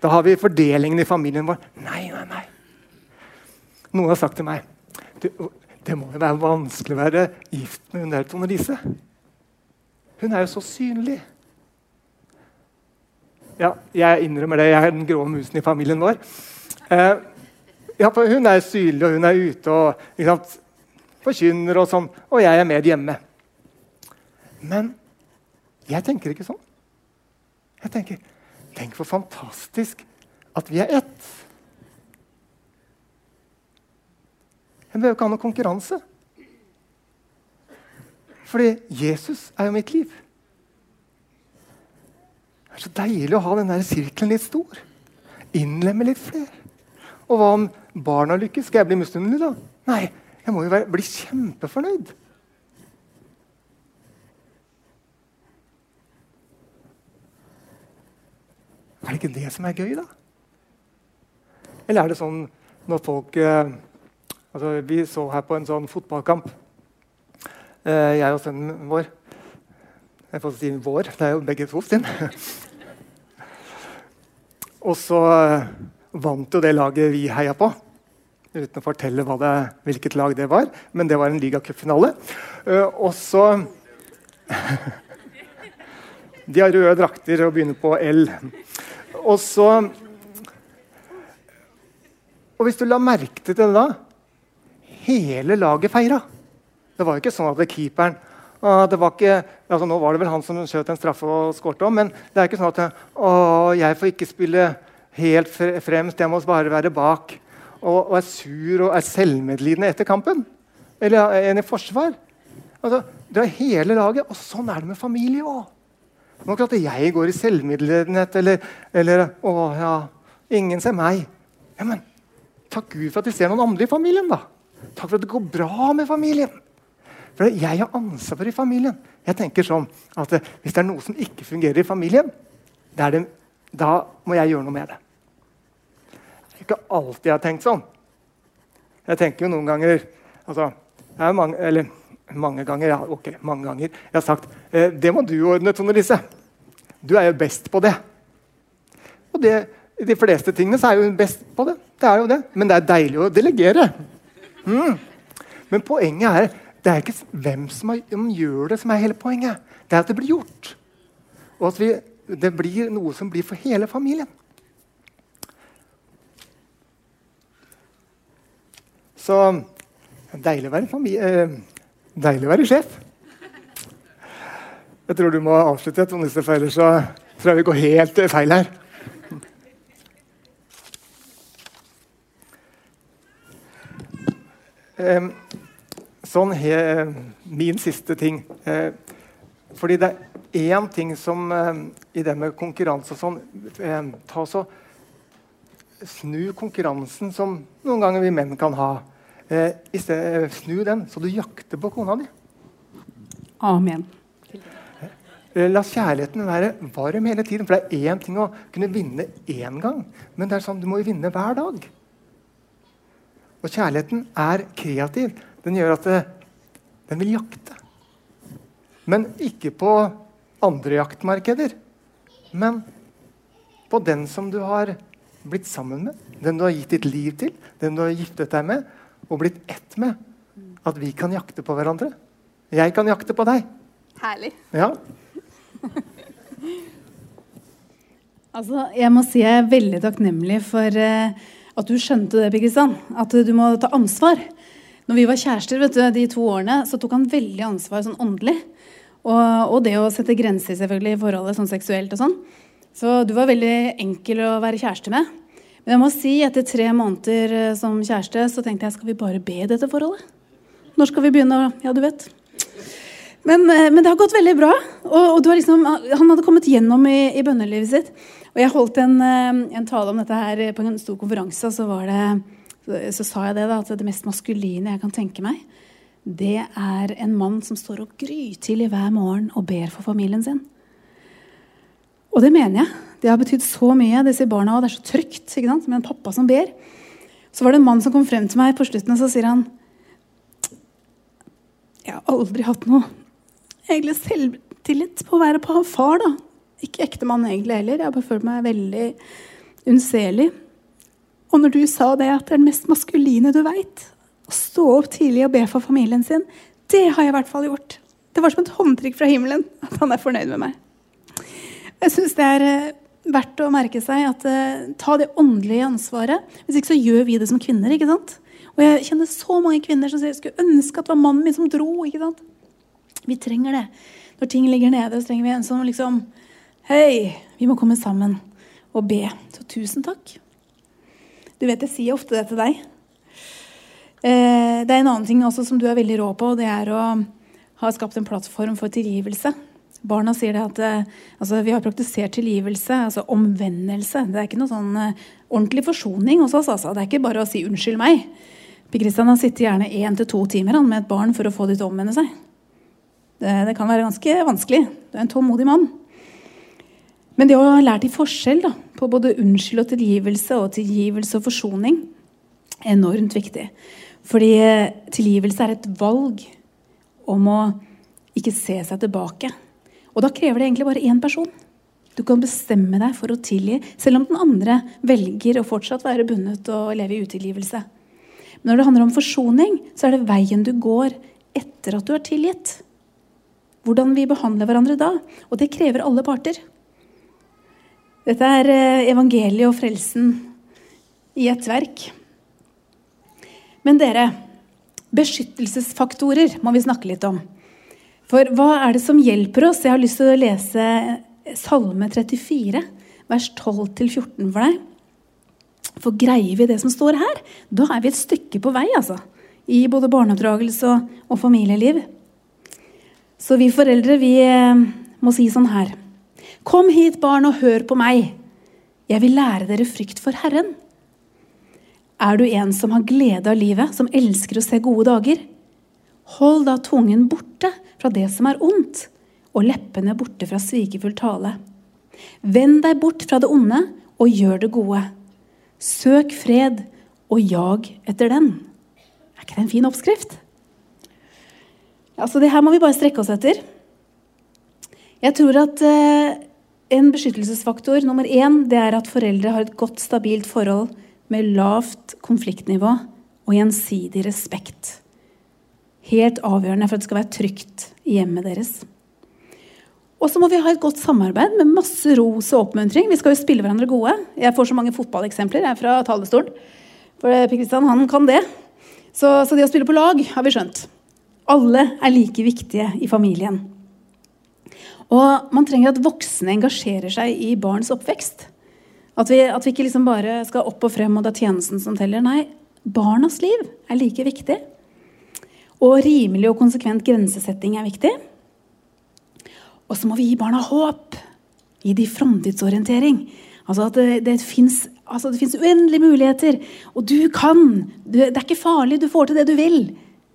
Da har vi fordelingen i familien vår. Nei, nei, nei. Noen har sagt til meg det, det må jo være vanskelig å være gift med hun der Tone Lise. Hun er jo så synlig. Ja, jeg innrømmer det. Jeg er den grå musen i familien vår. Eh, ja, Hun er synlig, og hun er ute og sant, forkynner, og sånn, og jeg er med hjemme. Men jeg tenker ikke sånn. Jeg tenker Tenk hvor fantastisk at vi er ett. Jeg behøver ikke ha noen konkurranse. Fordi Jesus er jo mitt liv. Det er så deilig å ha den der sirkelen litt stor. Innlemme litt flere. Og hva om barna lykkes? Skal jeg bli misunnelig da? Nei, jeg må jo være, bli kjempefornøyd. Er det ikke det som er gøy, da? Eller er det sånn når folk eh, altså Vi så her på en sånn fotballkamp, eh, jeg og sønnen vår. Jeg får si vår, det er jo begge to sin. og så eh, vant jo det laget vi heia på. Uten å fortelle det, hvilket lag det var. Men det var en ligacupfinale. Uh, og så De har røde drakter og begynner på L. Og så Og hvis du la merke til det da Hele laget feira. Det var jo ikke sånn at det keeperen det var ikke, altså Nå var det vel han som skjøt en straffe og skårte om, men det er ikke sånn at å, jeg får ikke spille helt fremst, jeg må bare være bak. Og, og er sur og er selvmedlidende etter kampen. Eller en i forsvar. Altså, det er hele laget. Og sånn er det med familie òg. Det er ikke at jeg går i selvmedlidenhet eller, eller 'Å ja, ingen ser meg'. Ja, men takk Gud for at de ser noen andre i familien, da. Takk for at det går bra med familien. For jeg har ansvar i familien. Jeg tenker sånn at Hvis det er noe som ikke fungerer i familien, det, da må jeg gjøre noe med det. Det er ikke alltid jeg har tenkt sånn. Jeg tenker jo noen ganger altså, mange, Eller mange ganger. Ja, ok, mange ganger. Jeg har sagt eh, det må du ordne, Tone Lise. Du er jo best på det. Og det, de fleste tingene så er jo hun best på det. Det er jo det. Men det er deilig å delegere. Mm. Men poenget er det er ikke hvem som, gjør det, som er hele poenget. Det er at det blir gjort. Og at vi, det blir noe som blir for hele familien. Så deilig å være familie, eh, Deilig å være sjef. Jeg tror du må avslutte, Tone for ellers tror jeg vi går helt feil her. Sånn he, Min siste ting. Eh, fordi det er én ting som eh, i det med konkurranse og sånn ta så, Snu konkurransen som noen ganger vi menn kan ha. Eh, stedet, eh, snu den, så du jakter på kona di. Amen. Eh, la kjærligheten være varm hele tiden. For det er én ting å kunne vinne én gang, men det er sånn, du må vinne hver dag. Og kjærligheten er kreativ. Den gjør at det, den vil jakte. Men ikke på andre jaktmarkeder. Men på den som du har blitt sammen med, den du har gitt ditt liv til, den du har giftet deg med, og blitt ett med. At vi kan jakte på hverandre. Jeg kan jakte på deg. Herlig. Ja. altså, jeg må si jeg er veldig takknemlig for uh, at du skjønte det, Kristian. At du må ta ansvar. Når vi var kjærester vet du, de to årene, så tok han veldig ansvar sånn åndelig. Og, og, det å sette grenser selvfølgelig i forholdet sånn seksuelt og sånn. Så du var veldig enkel å være kjæreste med. Men jeg må si, etter tre måneder eh, som kjæreste så tenkte jeg skal vi bare be dette forholdet? Når skal vi begynne? Ja, du vet. Men, eh, men, det har gått veldig bra. Og, og liksom, han hadde kommet gjennom i, i bønnelivet sitt. Og jeg holdt en, eh, en, tale om dette her på en stor konferanse, og så, det, så, sa jeg det da, at det mest maskuline jeg kan tenke meg, det er en mann som står og grytidlig hver morgen og ber for familien sin. Og det mener jeg. Det har betydd så mye. Det sier barna, og det er så trygt ikke sant? med en pappa som ber. Så var det en mann som kom frem til meg på slutten, og så sier han Jeg har aldri hatt noe egentlig selvtillit på å være far, da. Ikke ektemann egentlig heller. Jeg bare følt meg veldig unnselig. Og når du sa det, at det er den mest maskuline du veit, å stå opp tidlig og be for familien sin, det har jeg i hvert fall gjort. Det var som et håndtrykk fra himmelen at han er fornøyd med meg. Jeg syns det er eh, verdt å merke seg at uh, ta det åndelige ansvaret. Hvis ikke så gjør vi det som kvinner. ikke sant? Og jeg kjenner så mange kvinner som sier jeg skulle ønske at det var mannen min som dro. ikke sant? Vi trenger det. Når ting ligger nede, så trenger vi en som liksom Hei, vi må komme sammen og be. Så tusen takk. Du vet, jeg sier ofte det til deg. Eh, det er en annen ting også som du er veldig rå på, og det er å ha skapt en plattform for tilgivelse. Barna sier det at eh, altså, vi har praktisert tilgivelse, altså omvendelse. Det er ikke noe sånn uh, ordentlig forsoning hos oss. Altså. Det er ikke bare å si 'unnskyld meg'. Per Kristian har sittet gjerne én til to timer med et barn for å få det til å omvende seg. Det, det, kan være ganske vanskelig. Du er en tålmodig mann. Men det å ha lært i forskjell da, på både unnskyld og tilgivelse og tilgivelse og forsoning, er enormt viktig. Fordi eh, tilgivelse er et valg om å ikke se seg tilbake. Og da krever det egentlig bare én person. Du kan bestemme deg for å tilgi, selv om den andre velger å fortsatt være bundet og leve i utilgivelse. Men når det handler om forsoning, så er det veien du går etter at du er tilgitt. Hvordan vi behandler hverandre da. Og det krever alle parter. Dette er eh, evangeliet og frelsen i et verk. Men dere, beskyttelsesfaktorer må vi snakke litt om. For hva er det som hjelper oss? Jeg har lyst til å lese Salme 34, vers 12-14 for deg. For greier vi det som står her, da er vi et stykke på vei, altså. I både barneoppdragelse og, familieliv. Så vi foreldre, vi eh, må si sånn her. Kom hit, barn, og hør på meg. Jeg vil lære dere frykt for Herren. Er du en som har glede av livet, som elsker å se gode dager? Hold da tungen borte fra det som er ondt, og leppene borte fra svikefull tale. Vend deg bort fra det onde og gjør det gode. Søk fred og jag etter den. Er ikke det en fin oppskrift? Altså, det her må vi bare strekke oss etter. Jeg tror at eh, en beskyttelsesfaktor nummer én det er at foreldre har et godt, stabilt forhold med lavt konfliktnivå og gjensidig respekt. Helt avgjørende for at det skal være trygt i hjemmet deres. Og så må vi ha et godt samarbeid med masse ros og oppmuntring. Vi skal jo spille hverandre gode. Jeg får så mange fotballeksempler jeg er fra talerstolen. For Per Kristian, han kan det. Så, så det å spille på lag har vi skjønt. Alle er like viktige i familien. Og man trenger at voksne engasjerer seg i barns oppvekst. At vi, at vi ikke liksom bare skal opp og frem, og det er tjenesten som teller. Nei, barnas liv er like viktig. Og rimelig og konsekvent grensesetting er viktig. Og så må vi gi barna håp. Gi de framtidsorientering. Altså at det, det fins altså uendelige muligheter. Og du kan. Du, det er ikke farlig. Du får til det du vil.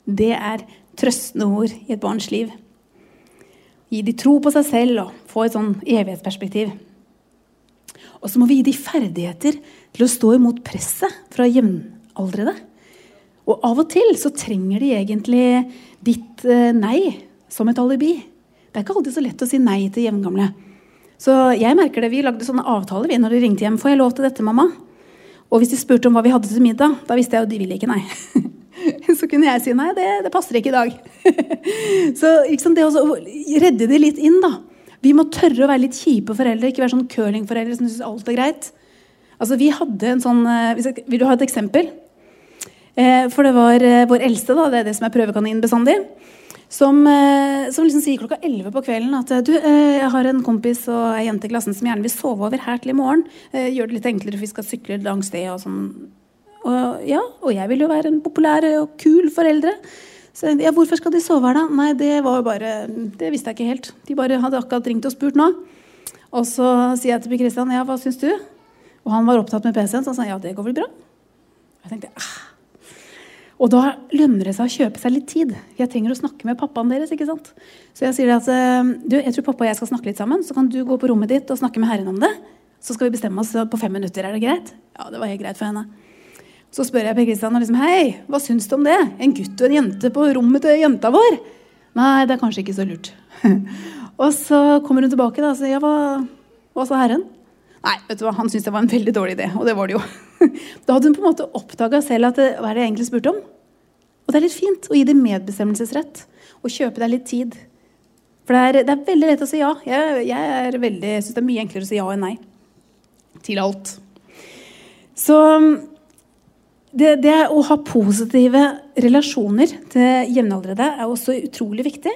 Det er trøstende ord i et barns liv. Gi de tro på seg selv og få et sånn evighetsperspektiv. Og så må vi gi de ferdigheter til å stå imot presset fra jevnaldrende. Og av og til så trenger de egentlig ditt eh, nei som et alibi. Det er ikke alltid så lett å si nei til jevngamle. Så jeg merker det, Vi lagde sånne avtaler vi når de ringte hjem. 'Får jeg lov til dette, mamma?' Og hvis de spurte om hva vi hadde til middag, da visste jeg at de ville ikke nei. kunne jeg si nei, det, det passer ikke i dag. så liksom det å redde de litt inn, da. Vi må tørre å være litt kjipe foreldre, ikke være sånn curlingforeldre som syns alt er greit. Altså, vi hadde en sånn, eh, Vil du ha et eksempel? Eh, for det var eh, vår eldste, da, det er det som er prøvekaninen bestandig, som, som liksom sier klokka 11 på kvelden at du, jeg har en kompis og ei jente i klassen som gjerne vil sove over her til i morgen. Gjør det litt enklere, for vi skal sykle langs sted og sånn. Og, ja, og jeg vil jo være en populær og kul foreldre. Så ja, hvorfor skal de sove her, da? Nei, det var jo bare Det visste jeg ikke helt. De bare hadde akkurat ringt og spurt nå. Og så sier jeg til Kristian, ja, hva syns du? Og han var opptatt med PC-en, så han sa ja, det går vel bra. Jeg tenkte, ah. Og da lønner det seg å kjøpe seg litt tid. Jeg trenger å snakke med pappaen deres. ikke sant? Så jeg sier at du, jeg tror pappa og jeg skal snakke litt sammen. Så kan du gå på rommet ditt og snakke med Herren om det. Så skal vi bestemme oss på fem minutter. Er det greit? Ja, det var helt greit for henne. Så spør jeg Per Kristian liksom, hei, hva syns du om det? En gutt og en jente på rommet til jenta vår? Nei, det er kanskje ikke så lurt. og så kommer hun tilbake da, og sier ja, hva, hva sa Herren? Nei, vet du hva, han syntes det var en veldig dårlig idé. Og det var det jo. da hadde hun på en måte oppdaga selv at det, hva er det jeg egentlig spurte om. Og det er litt fint å gi dem medbestemmelsesrett og kjøpe deg litt tid. For det er, det er veldig lett å si ja. Jeg, jeg, veldig, syns det er mye enklere å si ja enn nei til alt. Så det, det, å ha positive relasjoner til jevnaldrende er også utrolig viktig.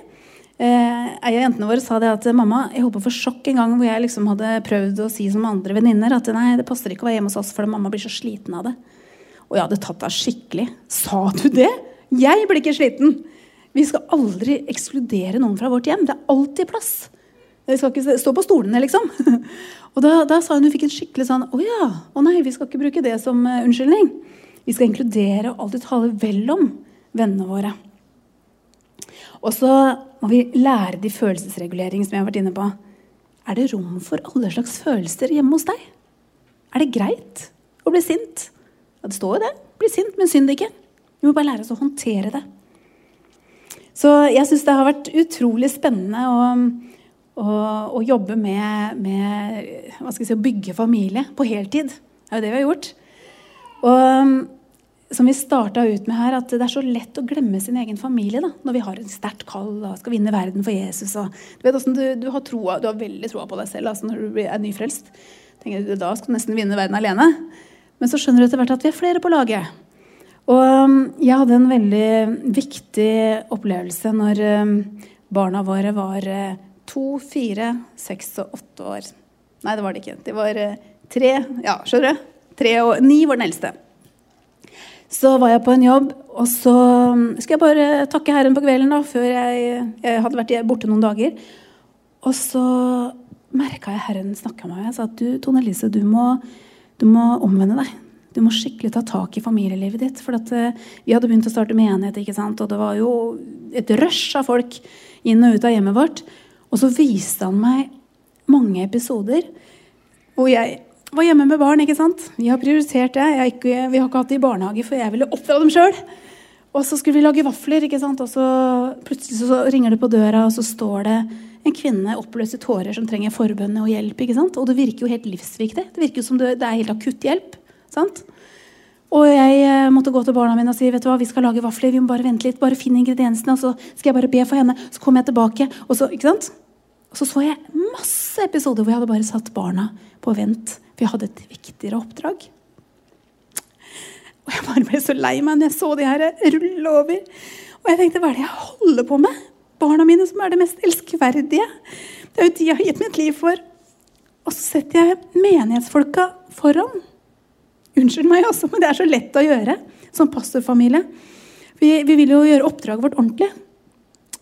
Eh, av jentene våre sa det at mamma, jeg håper for sjokk en gang hvor jeg liksom hadde prøvd å si som andre venninner at nei, det passer ikke å være hjemme hos oss, for mamma blir så sliten av det. Og jeg hadde tatt deg skikkelig. Sa du det? Jeg blir ikke sliten. Vi skal aldri ekskludere noen fra vårt hjem. Det er alltid plass. Vi skal ikke stå på stolene, liksom. Og da, da sa hun hun fikk en skikkelig sånn Å ja. Å nei, vi skal ikke bruke det som uh, unnskyldning. Vi skal inkludere og alltid tale vel om vennene våre. Og så må vi lære de følelsesregulering som jeg har vært inne på. Er det rom for alle slags følelser hjemme hos deg? Er det greit å bli sint? Ja, det står jo det. Bli sint, men synd ikke. Vi må bare lære oss å håndtere det. Så jeg syns det har vært utrolig spennende å, å, å jobbe med, med si, å bygge familie på heltid. Det er jo det vi har gjort. Og som vi starta ut med her, at det er så lett å glemme sin egen familie da, når vi har en sterkt kall og skal vinne verden for Jesus. Og, du, vet, du, du, har troa, du har veldig troa på deg selv altså, når du er nyfrelst. Tenker Da skal du nesten vinne verden alene. Men så skjønner du etter hvert at vi er flere på laget. Og um, jeg hadde en veldig viktig opplevelse når um, barna våre var uh, to, fire, seks og åtte år. Nei, det var det ikke. De var uh, tre. Ja, skjønner du? Tre og ni var den eldste. Så var jeg på en jobb, og så um, skal jeg bare takke Herren på kvelden da, før jeg, jeg hadde vært borte noen dager. Og så merka jeg Herren snakka med meg. Jeg sa at du, Tone Elise, du må, du må, omvende deg. Du må skikkelig ta tak i familielivet ditt. For at, uh, vi hadde begynt å starte menighet, ikke sant? og det var jo et rush av folk inn og ut av hjemmet vårt. Og så viste han meg mange episoder hvor jeg var hjemme med barn. ikke sant? Vi har prioritert det. Ikke, vi har ikke hatt det i barnehage, for jeg ville oppdra dem sjøl. Og så skulle vi lage vafler, ikke sant? og så plutselig så ringer det på døra, og så står det en kvinne oppløst i tårer som trenger forbønn og hjelp. ikke sant? Og det virker jo helt livsviktig. Det virker jo som det er helt akutt hjelp. sant? Og jeg eh, måtte gå til barna mine og si vet du hva, vi skal lage vafler. vi må Bare vente litt, bare finne ingrediensene, og så skal jeg bare be for henne. Så kommer jeg tilbake. Og så ikke sant? Så så jeg masse episoder hvor jeg hadde bare satt barna på vent for jeg hadde et viktigere oppdrag. Og jeg bare ble så lei meg når jeg så de her rulle over. Og jeg tenkte, hva er det jeg holder på med? Barna mine som er det mest elskverdige. Det er jo de jeg har gitt mitt liv for. Og så setter jeg menighetsfolka foran. Unnskyld meg også, men det er så lett å gjøre som pastorfamilie. Vi, vi vil jo gjøre oppdraget vårt ordentlig.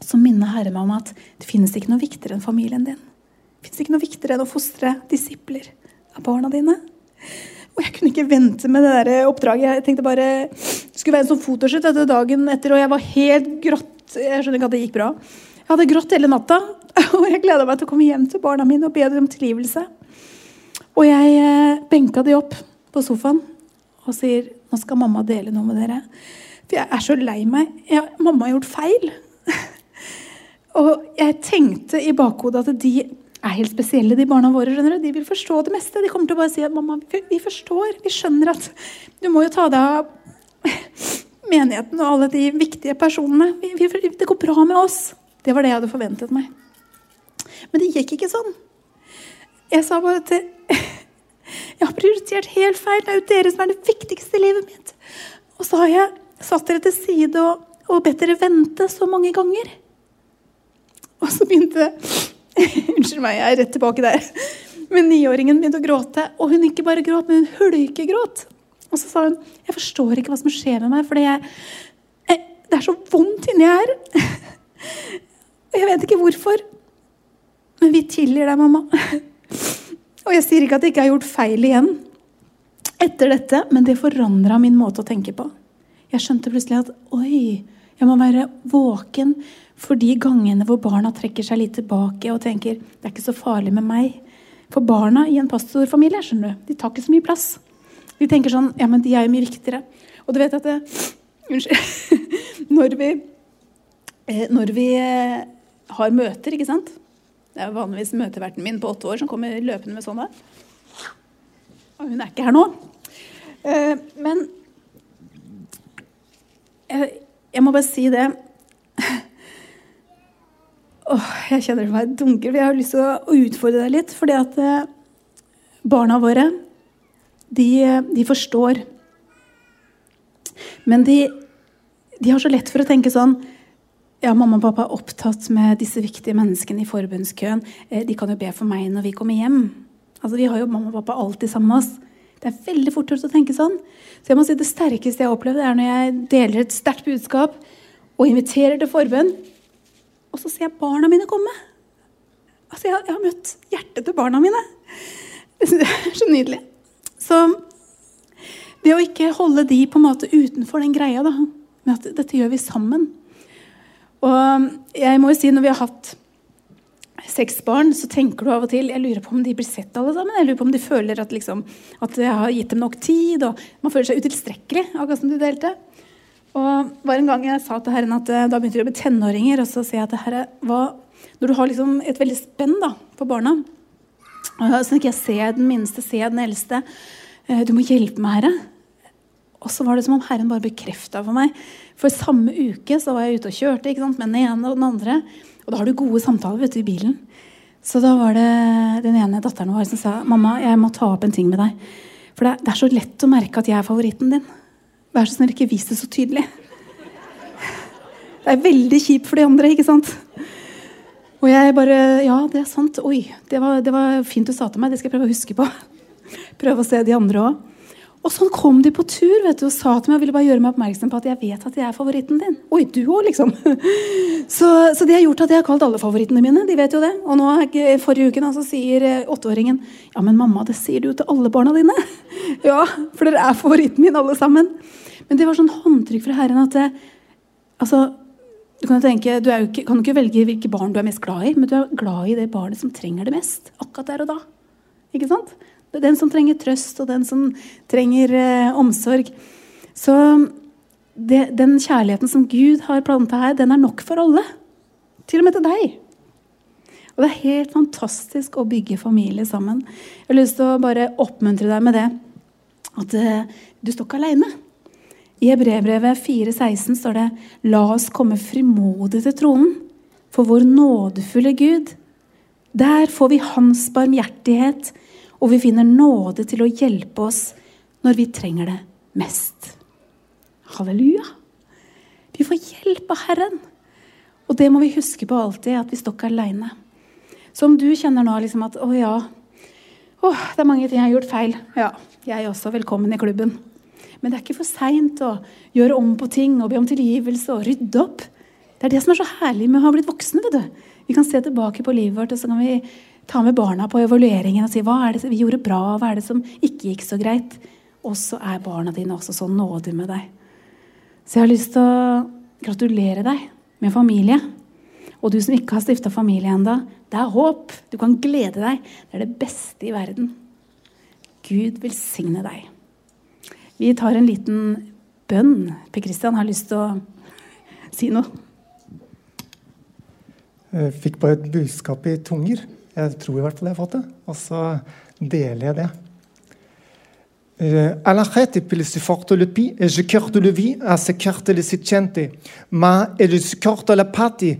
Så minner Herre meg om at det finnes ikke noe viktigere enn familien din. Det finnes ikke noe viktigere enn å fostre disipler av barna dine. Og jeg kunne ikke vente med det der oppdraget. Jeg tenkte bare Det skulle være en sånn fotoshoot etter dagen etter, og jeg var helt grått. Jeg skjønner ikke at det gikk bra. Jeg hadde grått hele natta, og jeg gleda meg til å komme hjem til barna mine og be dem om tilgivelse. Og jeg eh, benka de opp på sofaen og sier nå skal mamma dele noe med dere. For jeg er så lei meg. Jeg, mamma har gjort feil. Og jeg tenkte i bakhodet at de er helt spesielle, de barna våre. skjønner du? De vil forstå det meste. De kommer til å bare si at mamma, vi forstår, vi skjønner at du må jo ta deg av menigheten og alle de viktige personene. Vi, vi, det går bra med oss. Det var det jeg hadde forventet meg. Men det gikk ikke sånn. Jeg sa bare til Jeg har prioritert helt feil. Det er jo dere som er det viktigste i livet mitt. Og så har jeg satt dere til side og, og bedt dere vente så mange ganger. Og så begynte Unnskyld meg, jeg er rett tilbake der. Men niåringen begynte å gråte, og hun ikke bare gråt, men hun hulkegråt. Og så sa hun jeg forstår ikke hva som skjer med meg. for det er så vondt inni her. Og jeg vet ikke hvorfor. Men vi tilgir deg, mamma. Og jeg sier ikke at jeg ikke har gjort feil igjen etter dette, men det forandra min måte å tenke på. Jeg skjønte plutselig at oi, jeg må være våken for de gangene hvor barna trekker seg litt tilbake og tenker det er ikke så farlig med meg. For barna i en pastorfamilie skjønner du, de tar ikke så mye plass. De tenker sånn Ja, men de er jo mye viktigere. Og du vet at det, Unnskyld. Når vi, eh, når vi eh, har møter, ikke sant Det er vanligvis møteverten min på åtte år som kommer løpende med sånn der. Og hun er ikke her nå. Eh, men jeg må bare si det Åh, jeg kjenner det meg dunker, for jeg har lyst til å utfordre deg litt. fordi at eh, barna våre, de, de forstår. Men de, de, har så lett for å tenke sånn Ja, mamma og pappa er opptatt med disse viktige menneskene i forbundskøen. Eh, de kan jo be for meg når vi kommer hjem. Altså, Vi har jo mamma og pappa alltid sammen med oss. Det er veldig fort gjort å tenke sånn. Så jeg må si Det sterkeste jeg har opplevd, er når jeg deler et sterkt budskap og inviterer til forbønn og så ser jeg barna mine komme. Altså, jeg, har møtt hjertet til barna mine. Det er så nydelig. Så det å ikke holde de på en måte utenfor den greia, da, med at dette gjør vi sammen Og jeg må jo si, når vi har hatt seks barn, så tenker du av og til Jeg lurer på om de blir sett alle sammen. Jeg lurer på om de føler at, liksom, at jeg har gitt dem nok tid. og Man føler seg utilstrekkelig, akkurat som du delte. Og var en gang jeg sa til Herren at eh, da begynte vi å bli tenåringer. Og så sier jeg at herre, hva, når du har liksom et veldig spenn da, på barna Så ikke jeg ser den minste, ser den eldste. Eh, du må hjelpe meg, Herre. Og så var det som om Herren bare bekrefta for meg. For samme uke så var jeg ute og kjørte ikke sant, med den ene og den andre. Og da har du gode samtaler vet du, i bilen. Så da var det den ene datteren vår som sa mamma, jeg må ta opp en ting med deg. For det er så lett å merke at jeg er favoritten din. Vær så snill, ikke vis det så tydelig. Det er veldig kjipt for de andre, ikke sant? Og jeg bare Ja, det er sant. Oi, det var, det var fint du sa til meg. Det skal jeg prøve å huske på. Prøve å se de andre òg. Og sånn kom de på tur vet du, og sa til meg og ville bare gjøre meg oppmerksom på at jeg vet at jeg er favoritten din. Oi, du òg, liksom. Så, så, det har gjort at jeg har kalt alle favorittene mine. De vet jo det. Og nå forrige uken altså, sier eh, åtteåringen ja, men mamma, det sier du til alle barna dine. Ja, for dere er favoritten min alle sammen. Men det var sånn håndtrykk fra Herren at det, altså, du kan, jo tenke, du ikke, kan ikke velge hvilke barn du er mest glad i, men du er glad i det barnet som trenger det mest. akkurat der og da. Ikke sant? Det er den som trenger trøst, og den som trenger eh, omsorg. Så det, den kjærligheten som Gud har planta her, den er nok for alle. Til og med til deg. Og det er helt fantastisk å bygge familie sammen. Jeg har lyst til å bare oppmuntre deg med det. At eh, du står ikke aleine. I Hebrebrevet 4,16 står det La oss komme frimodig til tronen for vår nådefulle Gud. Der får vi Hans barmhjertighet, og vi finner nåde til å hjelpe oss når vi trenger det mest. Halleluja. Vi får hjelp av Herren. Og det må vi huske på alltid, at vi står ikke aleine. Så om du kjenner nå liksom at å ja, å, det er mange ting jeg har gjort feil. Ja, jeg er også velkommen i klubben. Men det er ikke for seint å gjøre om på ting og be om tilgivelse og rydde opp. Det er det som er så herlig med å ha blitt voksne. vet du. Vi kan se tilbake på livet vårt og så kan vi ta med barna på evalueringen og si hva er det vi gjorde bra, hva er det som ikke gikk så greit. Og så er barna dine også så nådige med deg. Så jeg har lyst til å gratulere deg med familie. Og du som ikke har stifta familie ennå, det er håp. Du kan glede deg. Det er det beste i verden. Gud velsigne deg. Vi tar en liten bønn. Per Kristian har lyst til å si noe. Jeg fikk bare et budskap i tunger. Jeg tror i hvert fall jeg har fått det. Og så deler jeg det. Alla rete per si forte le pi, e je cœur de le vie, a se carte le si cente, ma e le si corto la pati,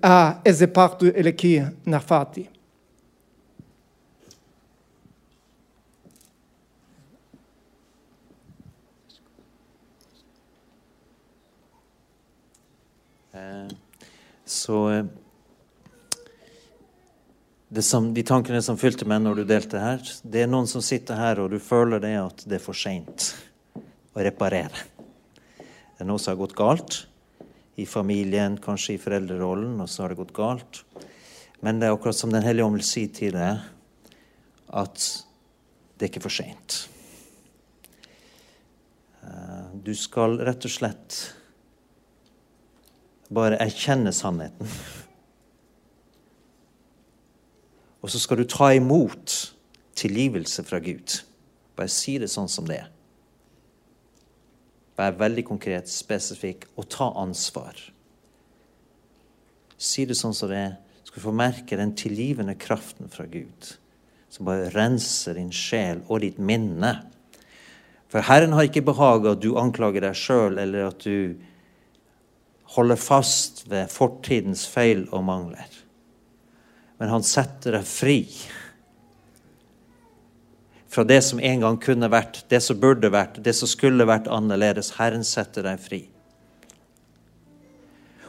a ezepartu eleki nafati. Så eh, som, De tankene som fylte meg når du delte her, det er noen som sitter her og du føler det at det er for seint å reparere. Det er noe som har gått galt i familien, kanskje i foreldrerollen, og så har det gått galt. Men det er akkurat som Den hellige ånd vil si til deg, at det er ikke for seint. Eh, du skal rett og slett bare erkjenne sannheten. Og så skal du ta imot tilgivelse fra Gud. Bare si det sånn som det er. Vær veldig konkret, spesifikk, og ta ansvar. Si det sånn som det er, skal du få merke den tilgivende kraften fra Gud, som bare renser din sjel og ditt minne. For Herren har ikke behag at du anklager deg sjøl, eller at du holder fast ved fortidens feil og mangler. Men han setter deg fri fra det som en gang kunne vært, det som burde vært, det som skulle vært annerledes. Herren setter deg fri.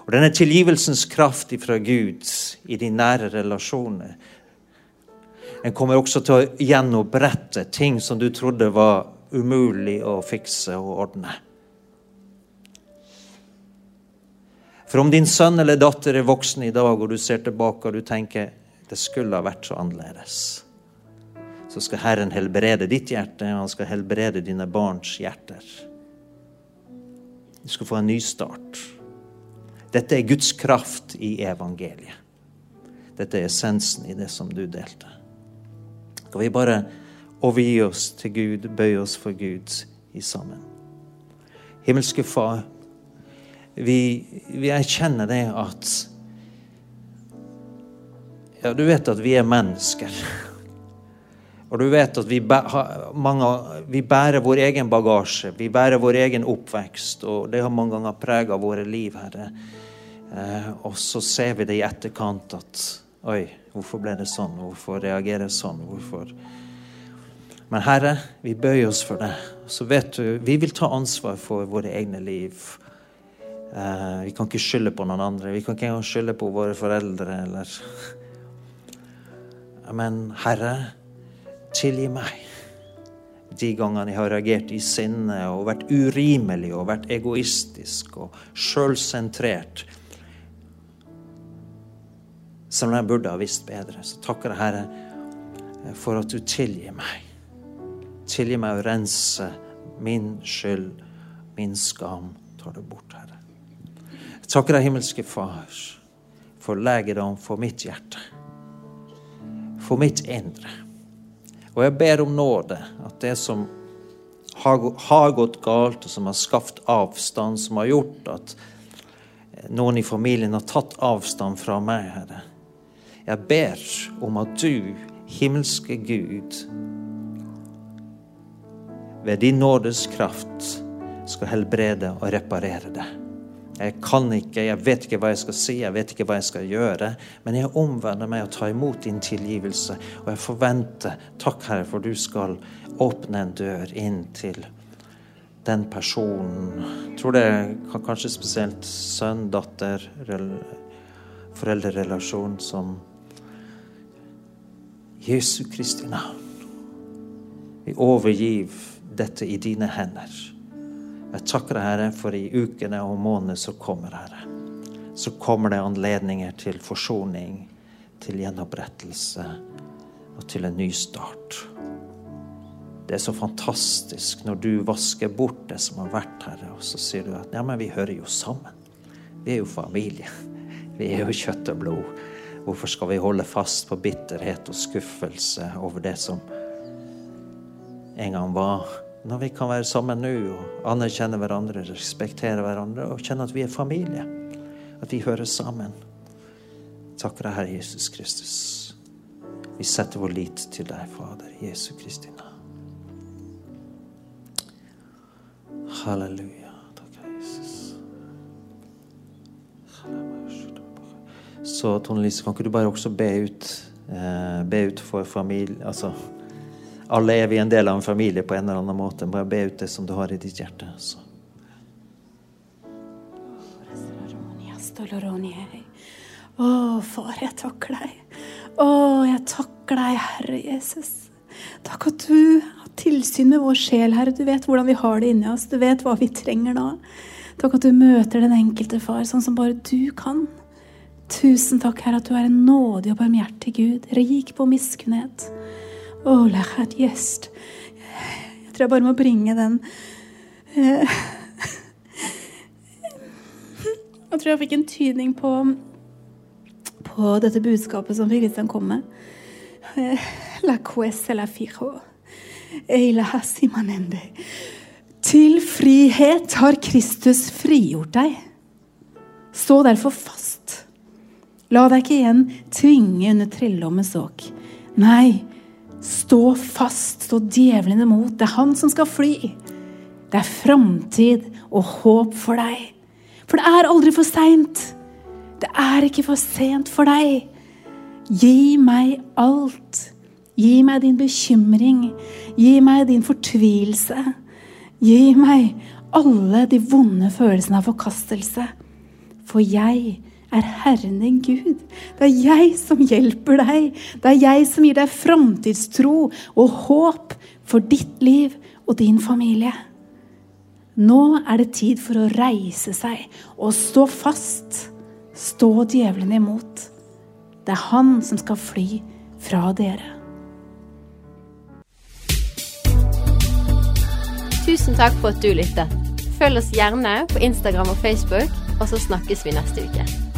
Og denne tilgivelsens kraft fra Gud i de nære relasjoner Den kommer også til å gjenopprette ting som du trodde var umulig å fikse og ordne. For om din sønn eller datter er voksen i dag, og du ser tilbake og du tenker det skulle ha vært så annerledes, så skal Herren helbrede ditt hjerte, og han skal helbrede dine barns hjerter. Du skal få en ny start. Dette er Guds kraft i evangeliet. Dette er essensen i det som du delte. Skal vi bare overgi oss til Gud, bøye oss for Gud i sammen? Himmelske Far, vi, vi erkjenner det at Ja, du vet at vi er mennesker. Og du vet at vi, bærer vår egen bagasje, vi bærer vår egen oppvekst, og det har mange ganger prega våre liv, Herre. Eh, og så ser vi det i etterkant at Oi, hvorfor ble det sånn? Hvorfor reagerer jeg sånn? Hvorfor Men Herre, vi bøyer oss for det. Så vet du, vi vil ta ansvar for våre egne liv. Eh, vi kan ikke skylde på noen andre. Vi kan ikke engang skylde på våre foreldre eller Men Herre, Tilgi meg de gangene jeg har reagert i sinne og vært urimelig og vært egoistisk og sjølsentrert. Som jeg burde ha visst bedre. Så takker jeg, Herre, for at du tilgir meg. Tilgi meg å rense min skyld, min skam. Tar det bort, Herre. Jeg takker deg, himmelske Far, for legedom for mitt hjerte. For mitt indre. Og jeg ber om nåde, at det som har gått galt, og som har skapt avstand, som har gjort at noen i familien har tatt avstand fra meg, Herre. Jeg ber om at du, himmelske Gud, ved din nådes kraft skal helbrede og reparere det. Jeg kan ikke, jeg vet ikke hva jeg skal si, jeg vet ikke hva jeg skal gjøre. Men jeg omvender meg og tar imot din tilgivelse. Og jeg forventer, takk Herre, for du skal åpne en dør inn til den personen. Jeg tror det er kanskje spesielt sønn, datter, foreldrerelasjon som Jesu Kristi navn. Vi overgir dette i dine hender. Jeg takker deg, Herre, for i ukene og månedene som kommer, Herre, så kommer det anledninger til forsoning, til gjenopprettelse og til en ny start. Det er så fantastisk når du vasker bort det som har vært, Herre, og så sier du at ja, men vi hører jo sammen. Vi er jo familie. Vi er jo kjøtt og blod. Hvorfor skal vi holde fast på bitterhet og skuffelse over det som en gang var? Når vi kan være sammen nå og anerkjenne hverandre, respektere hverandre og kjenne at vi er familie. At vi hører sammen. Takker deg, Herre Jesus Kristus. Vi setter vår lit til deg, Fader, Jesu Kristi navn. Halleluja. Takk, Jesus. Så Tone Lise, kan ikke du bare også be ut, eh, be ut for familie Altså, alle er vi en del av en familie på en eller annen måte. Bare be ut det som du har i ditt hjerte. Så. Å, far, jeg takker deg. Å, jeg takker deg, Herre Jesus. Takk at du har tilsyn med vår sjel, Herre. Du vet hvordan vi har det inni oss. Du vet hva vi trenger nå. Takk at du møter den enkelte far sånn som bare du kan. Tusen takk, Herre, at du er en nådig og barmhjertig Gud, rik på miskunnhet. Gjest. Jeg tror jeg bare må bringe den eh, Jeg tror jeg fikk en tydning på på dette budskapet som Kristian kom med. Eh, la quese la fijo. Eila simanende. Til frihet har Kristus frigjort deg. Stå derfor fast. La deg ikke igjen tvinge under trelledommens åk. Nei, stå fast, stå djevelen imot. Det er han som skal fly. Det er framtid og håp for deg. For det er aldri for seint. Det er ikke for sent for deg. Gi meg alt. Gi meg din bekymring. Gi meg din fortvilelse. Gi meg alle de vonde følelsene av forkastelse. For jeg er Herren din Gud. Det er jeg som hjelper deg. Det er jeg som gir deg framtidstro og håp for ditt liv og din familie. Nå er det tid for å reise seg og stå fast. Stå djevelen imot. Det er han som skal fly fra dere. Tusen takk for at du lyttet. Følg oss gjerne på Instagram og Facebook, og så snakkes vi neste uke.